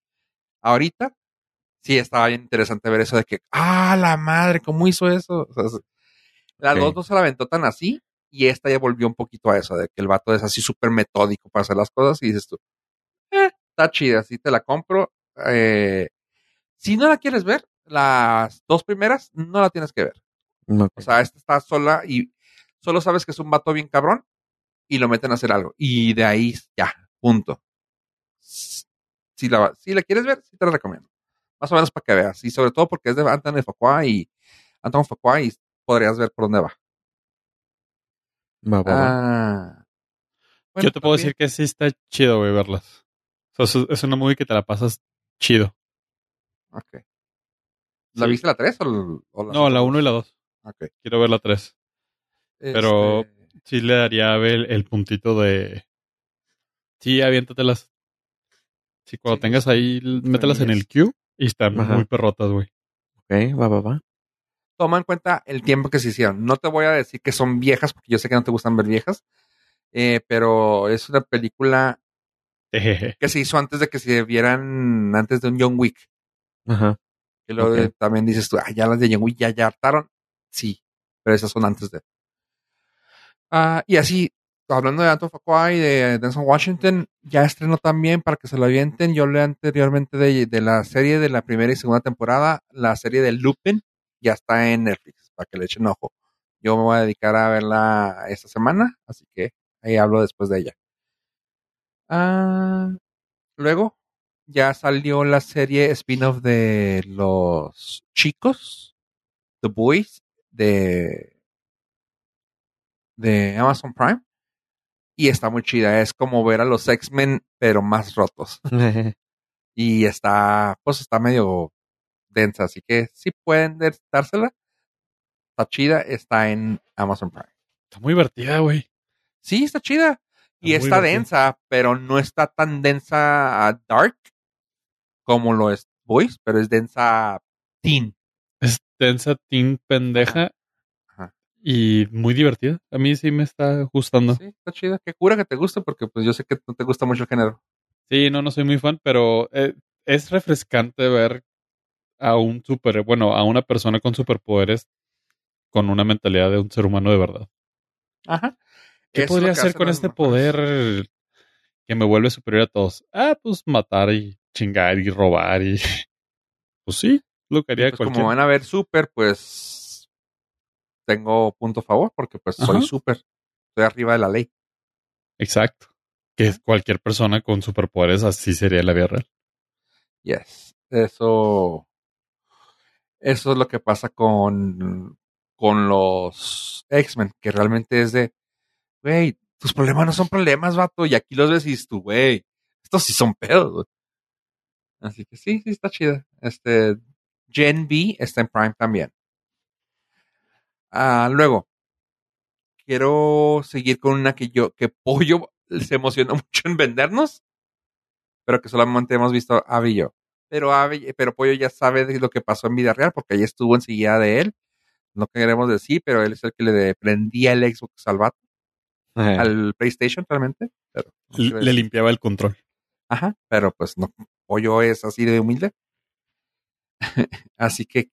ahorita sí estaba bien interesante ver eso de que, ah, la madre, ¿cómo hizo eso? O sea, es- la dos no se la aventó tan así y esta ya volvió un poquito a eso, de que el vato es así súper metódico para hacer las cosas y dices tú, eh, está chida, sí te la compro. Eh, si no la quieres ver, las dos primeras no la tienes que ver. ok. O sea, esta está sola y Solo sabes que es un vato bien cabrón y lo meten a hacer algo. Y de ahí ya, punto. Si la, si la quieres ver, sí te la recomiendo. Más o menos para que veas. Y sobre todo porque es de Anton Fuqua y Anton Fuqua y podrías ver por dónde va. Va, va, va. Ah. Bueno, Yo te puedo también- decir que sí está chido, güey, verlas. O sea, es- una movie que te la pasas chido. Ok. ¿La Sí. viste la 3 o, o la No, la 1 y la 2. Ok. Quiero ver la 3. Pero- Este, Sí le daría a el, el puntito de... Sí, aviéntatelas. Sí, cuando Sí, tengas ahí, mételas en el queue y están Ajá. muy perrotas, güey. Ok, va, va, va. toma en cuenta el tiempo que se hicieron. No te voy a decir que son viejas, porque yo sé que no te gustan ver viejas, eh, pero es una película *laughs* que se hizo antes de que se vieran, antes de un John Wick. Ajá. Que luego también dices tú, ah, ya las de John Wick ya, ya hartaron. Sí, pero esas son antes de. Ah, y así, hablando de Fuqua y de Denzel Washington, ya estrenó también para que se lo avienten. Yo leí anteriormente de, de la serie de la primera y segunda temporada, la serie de Lupin, ya está en Netflix, para que le echen ojo. Yo me voy a dedicar a verla esta semana, así que ahí hablo después de ella. Ah, luego, ya salió la serie spin-off de los chicos, The Boys, de, de Amazon Prime. Y está muy chida. Es como ver a los X-Men, pero más rotos. *laughs* Y está, pues está medio densa. Así que si pueden de- dársela. Está chida. Está en Amazon Prime. Está muy divertida, güey. Sí, está chida. Y Está muy está divertida. densa, pero no está tan densa a dark como lo es Boys, pero es densa teen. Es densa, teen, pendeja. Y muy divertida. A mí sí me está gustando. Sí, está chida. Qué cura que te guste, porque pues yo sé que no te gusta mucho el género. Sí, no, no soy muy fan, pero eh, es refrescante ver a un super, bueno, a una persona con superpoderes con una mentalidad de un ser humano de verdad. Ajá. ¿Qué Eso podría hacer con este poder que me vuelve superior a todos? Ah, pues matar y chingar y robar y... *laughs* Pues sí, lo que haría pues, cualquier... como van a ver super, pues tengo punto favor, porque pues soy Ajá. super. Estoy arriba de la ley. Exacto. Que cualquier persona con superpoderes así sería la vida real. Yes. Eso. Eso es lo que pasa con, con los X-Men, que realmente es de, güey, tus problemas no son problemas, vato. Y aquí los ves y tú, güey, estos sí son pedos, güey. Así que sí, sí está chida. Este, Gen B está en Prime también. Ah, luego, quiero seguir con una que yo, que Pollo *laughs* se emocionó mucho en vendernos, pero que solamente hemos visto Abby y yo. Pero, Abby- pero Pollo ya sabe de lo que pasó en vida real, porque ella estuvo enseguida de él. No queremos decir, pero él es el que le prendía el Xbox al vato, al PlayStation realmente. Pero, no Le limpiaba el control. Ajá, pero pues no, Pollo es así de humilde. *laughs* así que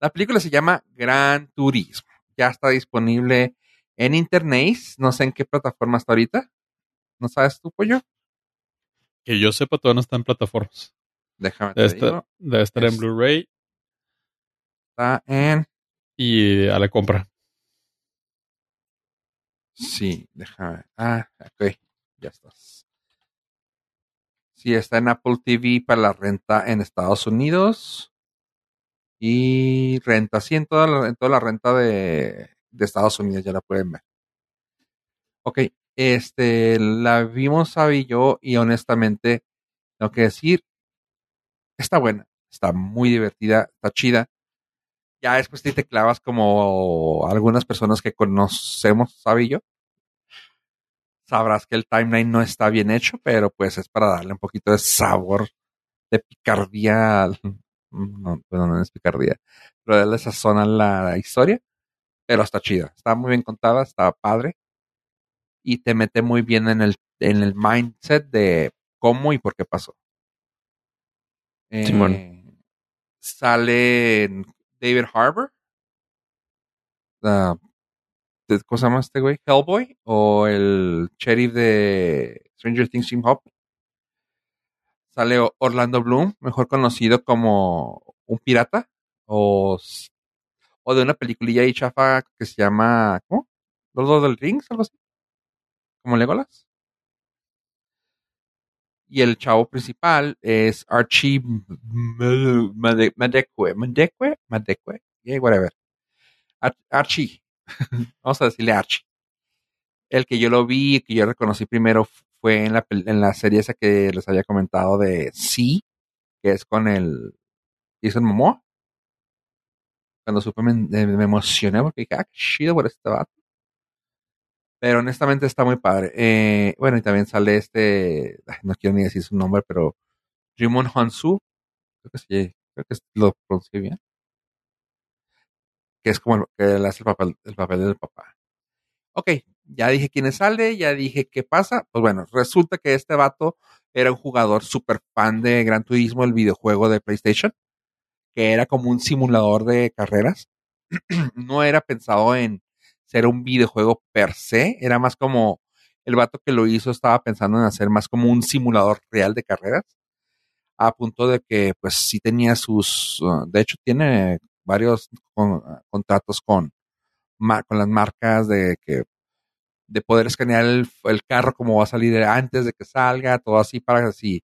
la película se llama Gran Turismo. Ya está disponible en internet. No sé en qué plataforma está ahorita. ¿No sabes tú, Pollo? Que yo sepa, todavía no está en plataformas. Déjame te Debe digo. estar, debe estar en Blu-ray Está en... y a la compra. Sí, déjame. Ah, ok. Ya estás. Sí, está en Apple TV para la renta en Estados Unidos. Y renta, sí, en toda la, toda la renta de, de Estados Unidos ya la pueden ver. Ok, este, la vimos Abby y yo y honestamente, tengo que decir, está buena, está muy divertida, está chida. Ya después te clavas como algunas personas que conocemos, Abby y yo. Sabrás que el timeline no está bien hecho, pero pues es para darle un poquito de sabor, de picardía. al- No, bueno, no es picardía, pero darle sazón a la historia. Pero está chida, está muy bien contada, está padre. Y te mete muy bien en el, en el mindset de cómo y por qué pasó. Eh, Simón. Sale David Harbour. Ah, ¿de- ¿Cómo se llama este güey? Hellboy o el sheriff de Stranger Things Jim Hop. Sale Orlando Bloom, mejor conocido como un pirata o, o de una peliculilla ahí chafa que se llama ¿cómo? los dos del Rings, algo así. Como Legolas. Y el chavo principal es Archie Madekwe. Madekwe? Madekwe. Yeah, whatever. Ar- Archie. *laughs* Vamos a decirle Archie. El que yo lo vi, que yo reconocí primero fue en la, en la serie esa que les había comentado de Sí, que es con el Jason Momoa. Cuando supe me, emocioné porque dije, ah, qué chido por este vato. Pero honestamente está muy padre. Eh, bueno, y también sale este, no quiero ni decir su nombre, pero Jimon Hansu, creo que sí, creo que lo pronuncié bien. Que es como el, que él hace el papel, el papel del papá. Ok, ya dije quién sale, ya dije qué pasa. Pues bueno, resulta que este vato era un jugador súper fan de Gran Turismo, el videojuego de PlayStation, que era como un simulador de carreras. *clears throat* no era pensado en ser un videojuego per se, era más como el vato que lo hizo estaba pensando en hacer más como un simulador real de carreras, a punto de que pues sí tenía sus, uh, de hecho tiene varios con- contratos con, con las marcas de que de poder escanear el, el carro como va a salir antes de que salga, todo así para que si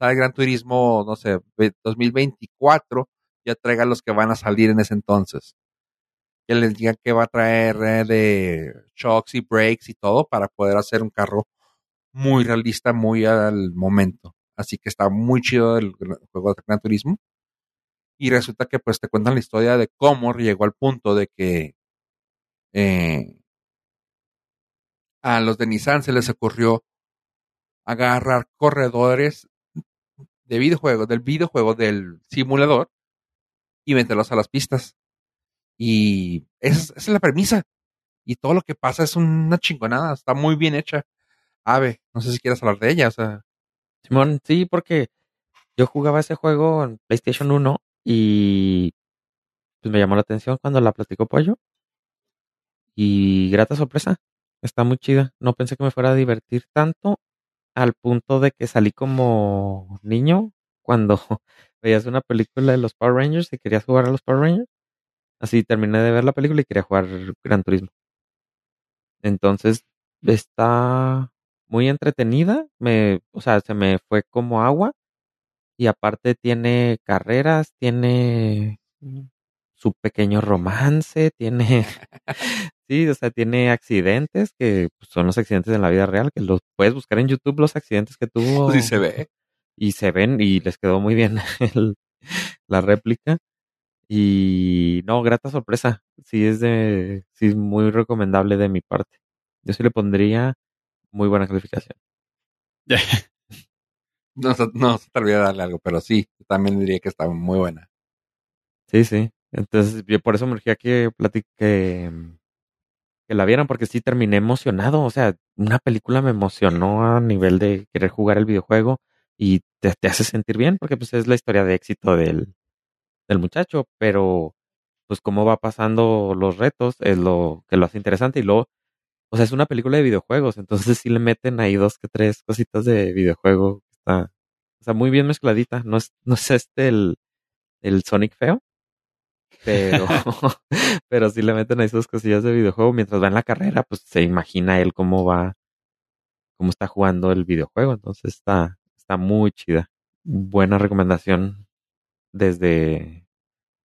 sale Gran Turismo, no sé, ve- 2024, ya traiga los que van a salir en ese entonces que les diga que va a traer eh, de shocks y brakes y todo para poder hacer un carro muy realista, muy al momento. Así que está muy chido el, el juego de Gran Turismo. Y resulta que pues te cuentan la historia de cómo llegó al punto de que eh, a los de Nissan se les ocurrió agarrar corredores de videojuegos, del videojuego, del simulador, y meterlos a las pistas. Y esa es, esa es la premisa. Y todo lo que pasa es una chingonada. Está muy bien hecha. Ave, no sé si quieres hablar de ella. O sea, Simón, sí, porque yo jugaba ese juego en PlayStation 1 y pues me llamó la atención cuando la platicó Pollo. Y grata sorpresa. Está muy chida. No pensé que me fuera a divertir tanto al punto de que salí como niño cuando *laughs* veías una película de los Power Rangers y querías jugar a los Power Rangers. Así terminé de ver la película y quería jugar Gran Turismo. Entonces está muy entretenida. Me, o sea, se me fue como agua. Y aparte tiene carreras, tiene su pequeño romance, tiene, *laughs* *laughs* sí, o sea, tiene accidentes que pues, son los accidentes en la vida real, que los puedes buscar en YouTube los accidentes que *laughs* tuvo sí se ve. y se ven y les quedó muy bien *laughs* el- la réplica. Y no, grata sorpresa. Sí es de, sí es muy recomendable de mi parte. Yo sí le pondría muy buena calificación. *laughs* No, se- no se te olvida darle algo, pero sí, también diría que está muy buena. Sí, sí. Entonces, yo por eso me urgía que platique, que, la vieran, porque sí terminé emocionado. O sea, una película me emocionó a nivel de querer jugar el videojuego y te, te hace sentir bien, porque pues es la historia de éxito del, del muchacho, pero pues cómo va pasando los retos es lo que lo hace interesante. Y luego, o sea, es una película de videojuegos, entonces sí le meten ahí dos que tres cositas de videojuego. Está, o sea, muy bien mezcladita. No es, no es este el, el Sonic feo, pero, *laughs* *laughs* pero sí le meten ahí sus cosillas de videojuego. Mientras va en la carrera, pues se imagina él cómo va, cómo está jugando el videojuego. Entonces está, está muy chida. Buena recomendación desde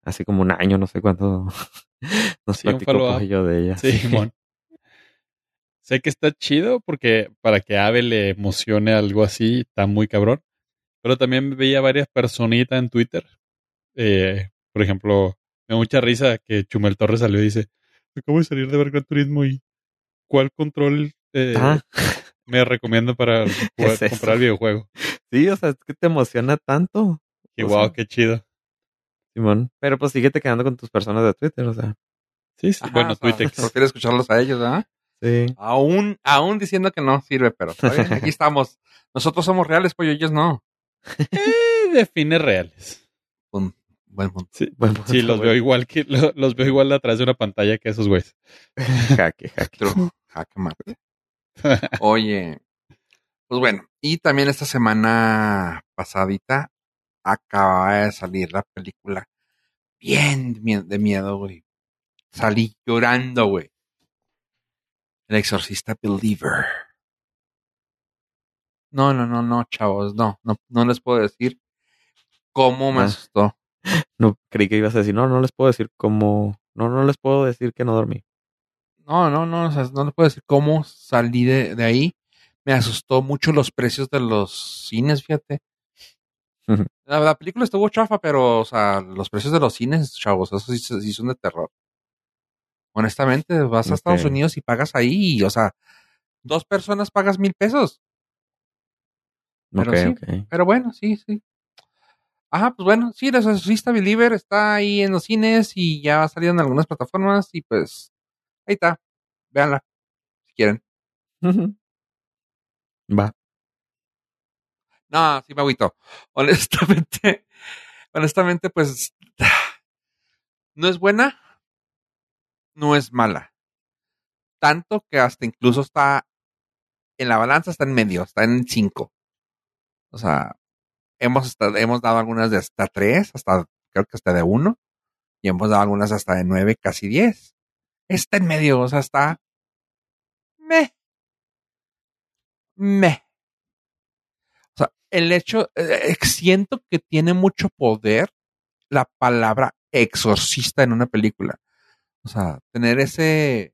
hace como un año, no sé cuánto *laughs* nos Sí, platicó yo de ella. Sí, Simón. sé que está chido porque para que Ave le emocione algo así, está muy cabrón. Pero también veía varias personitas en Twitter. eh, por ejemplo, me da mucha risa que Chumel Torres salió y dice: Acabo de salir de ver Gran Turismo y ¿cuál control eh, Ah, me recomiendo para *laughs* es comprar el videojuego? sí, o sea, es que te emociona tanto, Y O wow, sea, qué chido. Simón. Pero pues síguete quedando con tus personas de Twitter, o sea. Sí, sí. Ajá, bueno, o sea, Twitter. Prefiero escucharlos a ellos, ¿verdad? Sí. Aún, aún diciendo que no sirve, pero aquí *laughs* estamos. Nosotros somos reales, pues ellos no. *laughs* Eh, define reales. Buen punto. Sí, Buen sí, punto, los güey. veo igual que lo- los veo igual atrás de una pantalla que esos güeyes. *laughs* Jaque, jaque. True. Jaque mate. Oye, pues bueno, y también esta semana pasadita acaba de salir la película bien de mie- de miedo, güey. Salí llorando, güey. El exorcista believer. No, no, no, no, chavos, no, no, no les puedo decir cómo me asustó. *laughs* No, creí que ibas a decir, no, no les puedo decir cómo, no, no les puedo decir que no dormí. No, no, no, o sea, no les puedo decir cómo salí de, de ahí. Me asustó mucho los precios de los cines, fíjate. La, la película estuvo chafa, pero, o sea, los precios de los cines, chavos, esos sí, sí son de terror. Honestamente, vas a Estados. Unidos y pagas ahí, y, o sea, dos personas pagas mil pesos. Pero ok, sí. Pero bueno, sí, sí. Ajá, pues bueno, sí, El Exorcista Believer está ahí en los cines y ya ha salido en algunas plataformas y pues ahí está. Véanla, si quieren. Va. No, sí me agüito. *laughs* Honestamente, honestamente, pues no es buena, no es mala. Tanto que hasta incluso está en la balanza, está en medio, está en 5. O sea, hemos, hemos dado algunas de hasta 3, hasta creo que hasta de 1, y hemos dado algunas hasta de 9, casi 10. Está en medio, o sea, está me. Me. O sea, el hecho, eh, eh, siento que tiene mucho poder la palabra exorcista en una película. O sea, tener ese,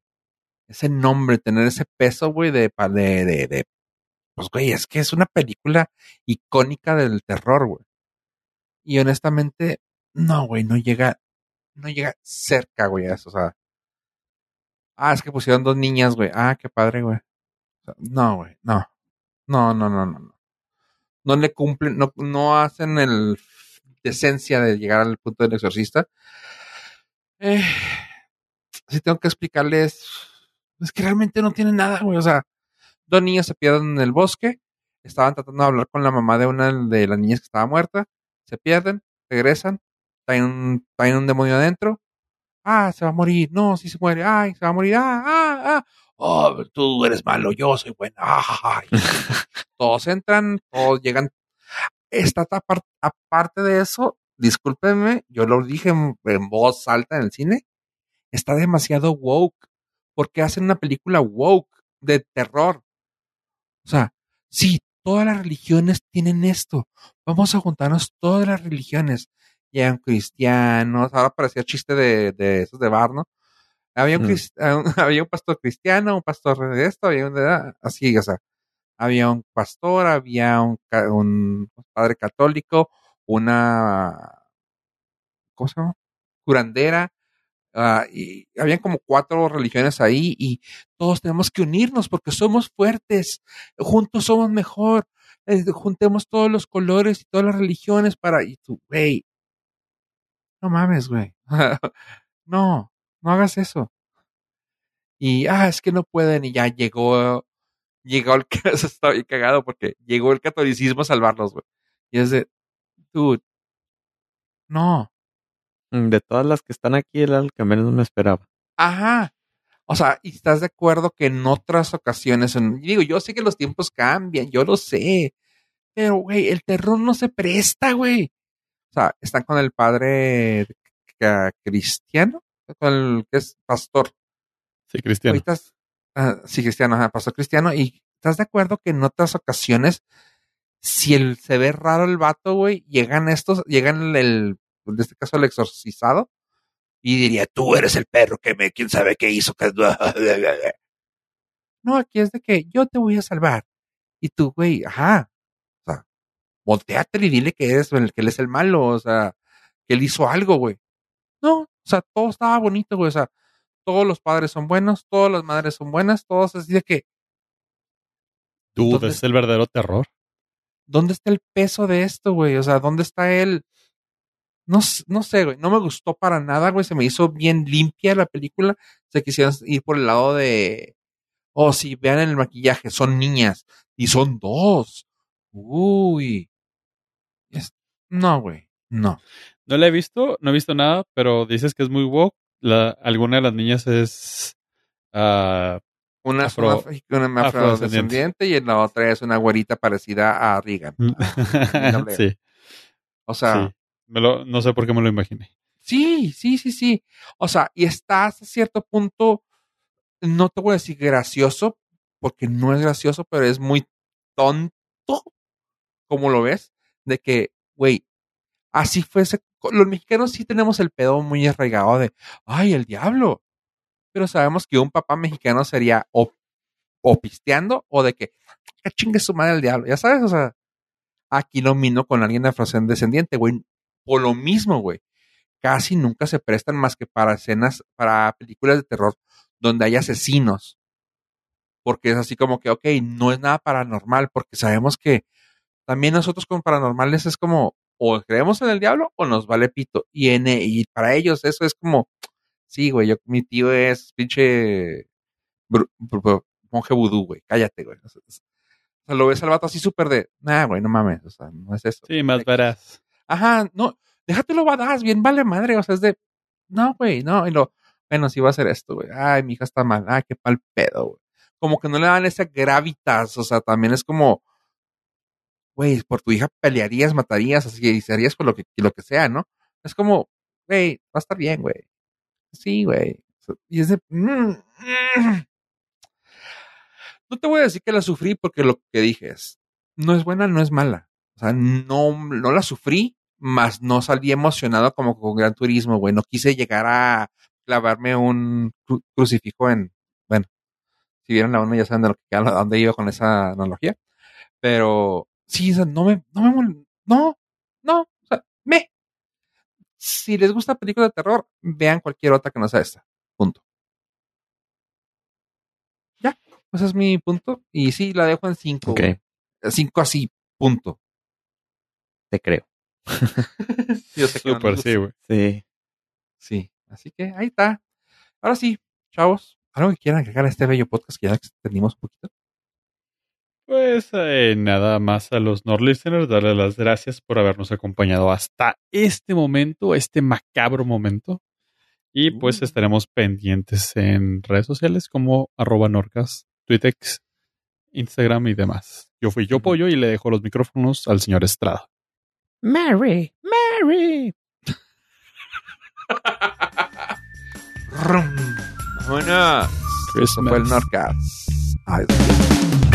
ese nombre, tener ese peso, güey, de, de, pues, güey, es que es una película icónica del terror, güey. Y honestamente, no, güey, no llega, no llega cerca, güey, a eso, o sea. Ah, es que pusieron dos niñas, güey. Ah, qué padre, güey. No, güey, no. No, no, no, no, no. No le cumplen, no, no hacen el decencia de llegar al punto del exorcista. Eh, si tengo que explicarles, es que realmente no tiene nada, güey. O sea, dos niños se pierden en el bosque, estaban tratando de hablar con la mamá de una de las niñas que estaba muerta, se pierden, regresan, traen un, traen un demonio adentro. Ah, se va a morir, no, si se muere, ay, se va a morir, ah, ah, ah. Oh, tú eres malo, yo soy bueno. Ay. *laughs* todos entran, todos llegan. Esta apar- aparte de eso, discúlpenme, yo lo dije en, en voz alta en el cine, está demasiado woke. Porque hacen una película woke de terror. O sea, sí, todas las religiones tienen esto. Vamos a juntarnos todas las religiones. Llegan cristianos, ahora parecía chiste de, de esos de bar, ¿no? Había un, Mm. *laughs* había un pastor cristiano, un pastor de esto, había un de así, o sea, había un pastor, había un, un padre católico, una, ¿cómo se llama? Curandera, ah, habían como cuatro religiones ahí y todos tenemos que unirnos porque somos fuertes, juntos somos mejor, juntemos todos los colores y todas las religiones para, y tú, güey, no mames, güey, *laughs* no, no hagas eso. Y, ah, es que no pueden y ya llegó llegó el *laughs* que está bien cagado porque llegó el catolicismo a salvarlos, güey. Y es de, dude, no, De todas las que están aquí, era el que menos me esperaba. ajá. O sea, y estás de acuerdo que en otras ocasiones, en- digo, yo sé que los tiempos cambian, yo lo sé, pero, güey, el terror no se presta, güey. O sea, están con el padre ca- cristiano, con el que es pastor. Sí, Cristiano. Ahorita, es- ah, sí, cristiano, ajá, pastor cristiano. Y estás de acuerdo que en otras ocasiones, si el, se ve raro el vato, güey, llegan estos, llegan el, en este caso el exorcizado, y diría, tú eres el perro que me, quién sabe qué hizo. que-". No, *laughs* aquí es de que yo te voy a salvar. Y tú, güey, ajá. O sea, volteate y dile que el, que él es el malo, o sea, que él hizo algo, güey. No, o sea, todo estaba bonito, güey. O sea, todos los padres son buenos, todas las madres son buenas, todos así de que, Dude, entonces- es el verdadero terror. ¿dónde está el peso de esto, güey? O sea, ¿dónde está él? No, no sé, güey, no me gustó para nada, güey, se me hizo bien limpia la película, se quisieron ir por el lado de, oh, sí, vean el maquillaje, son niñas, y son dos. Uy. No, güey, no. No la he visto, no he visto nada, pero dices que es muy woke. La, alguna de las niñas es ah, Una Afro- una, una afrodescendiente. y la otra es una güerita parecida a Reagan. Ah, *laughs* sí, O sea, sí. Me lo- no sé por qué me lo imaginé. Sí, sí, sí, sí. O sea, y está hasta cierto punto no te voy a decir gracioso, porque no es gracioso, pero es muy tonto, como lo ves, de que, güey, así fuese. Los mexicanos sí tenemos el pedo muy arraigado de, ay, el diablo. Pero sabemos que un papá mexicano sería o, o pisteando o de que, que chingue su madre el diablo. Ya sabes, o sea, aquí lo mino con alguien de afrodescendiente, descendiente, güey. Por lo mismo, güey. Casi nunca se prestan más que para escenas, para películas de terror donde hay asesinos. Porque es así como que, ok, no es nada paranormal, porque sabemos que también nosotros con paranormales es como, o creemos en el diablo o nos vale pito. Y, en, y para ellos eso es como, sí, güey, yo, mi tío es pinche monje vudú, güey, cállate, güey. O sea, lo ves al vato así súper de, nah, güey, no mames, o sea, no es eso. Sí, más verás. Ajá, no, déjatelo badass, bien vale madre, o sea, es de, no, güey, no, y lo, bueno, sí va a hacer esto, güey, ay, mi hija está mal, ay, qué pal pedo, güey. Como que no le dan esa gravitas, o sea, también es como, güey, por tu hija pelearías, matarías, así que harías con lo que, lo que sea, ¿no? Es como, güey, va a estar bien, güey. Sí, güey. Y es de, mm, mm. No te voy a decir que la sufrí porque lo que dije es, no es buena, no es mala. O sea, no, no la sufrí, más no salí emocionado como con Gran Turismo, güey. No quise llegar a clavarme un cru- crucifijo en, bueno, si vieron la uno ya saben de lo que, a dónde iba con esa analogía. Pero sí, o sea, no me, no me, mol- no, no, o sea, me. Si les gusta película de terror, vean cualquier otra que no sea esta. Punto. Ya, ese es mi punto. Y sí, la dejo en 5. Ok, 5 así, punto. te creo. *laughs* Yo sé que gusta. sí, güey. Sí. Sí, así que ahí está. Ahora sí, chavos, algo que quieran agregar a este bello podcast que ya extendimos un poquito. Pues eh, nada más a los Nord listeners, darles las gracias por habernos acompañado hasta este momento, este macabro momento. Y pues Uh. estaremos pendientes en redes sociales como arroba Norcas, Twitex, Instagram y demás. Yo fui Yo. Pollo y le dejo los micrófonos al señor Estrada. Mary, Mary. Rum. Vámonos. Eso fue el Christmas. Norcas. Adiós.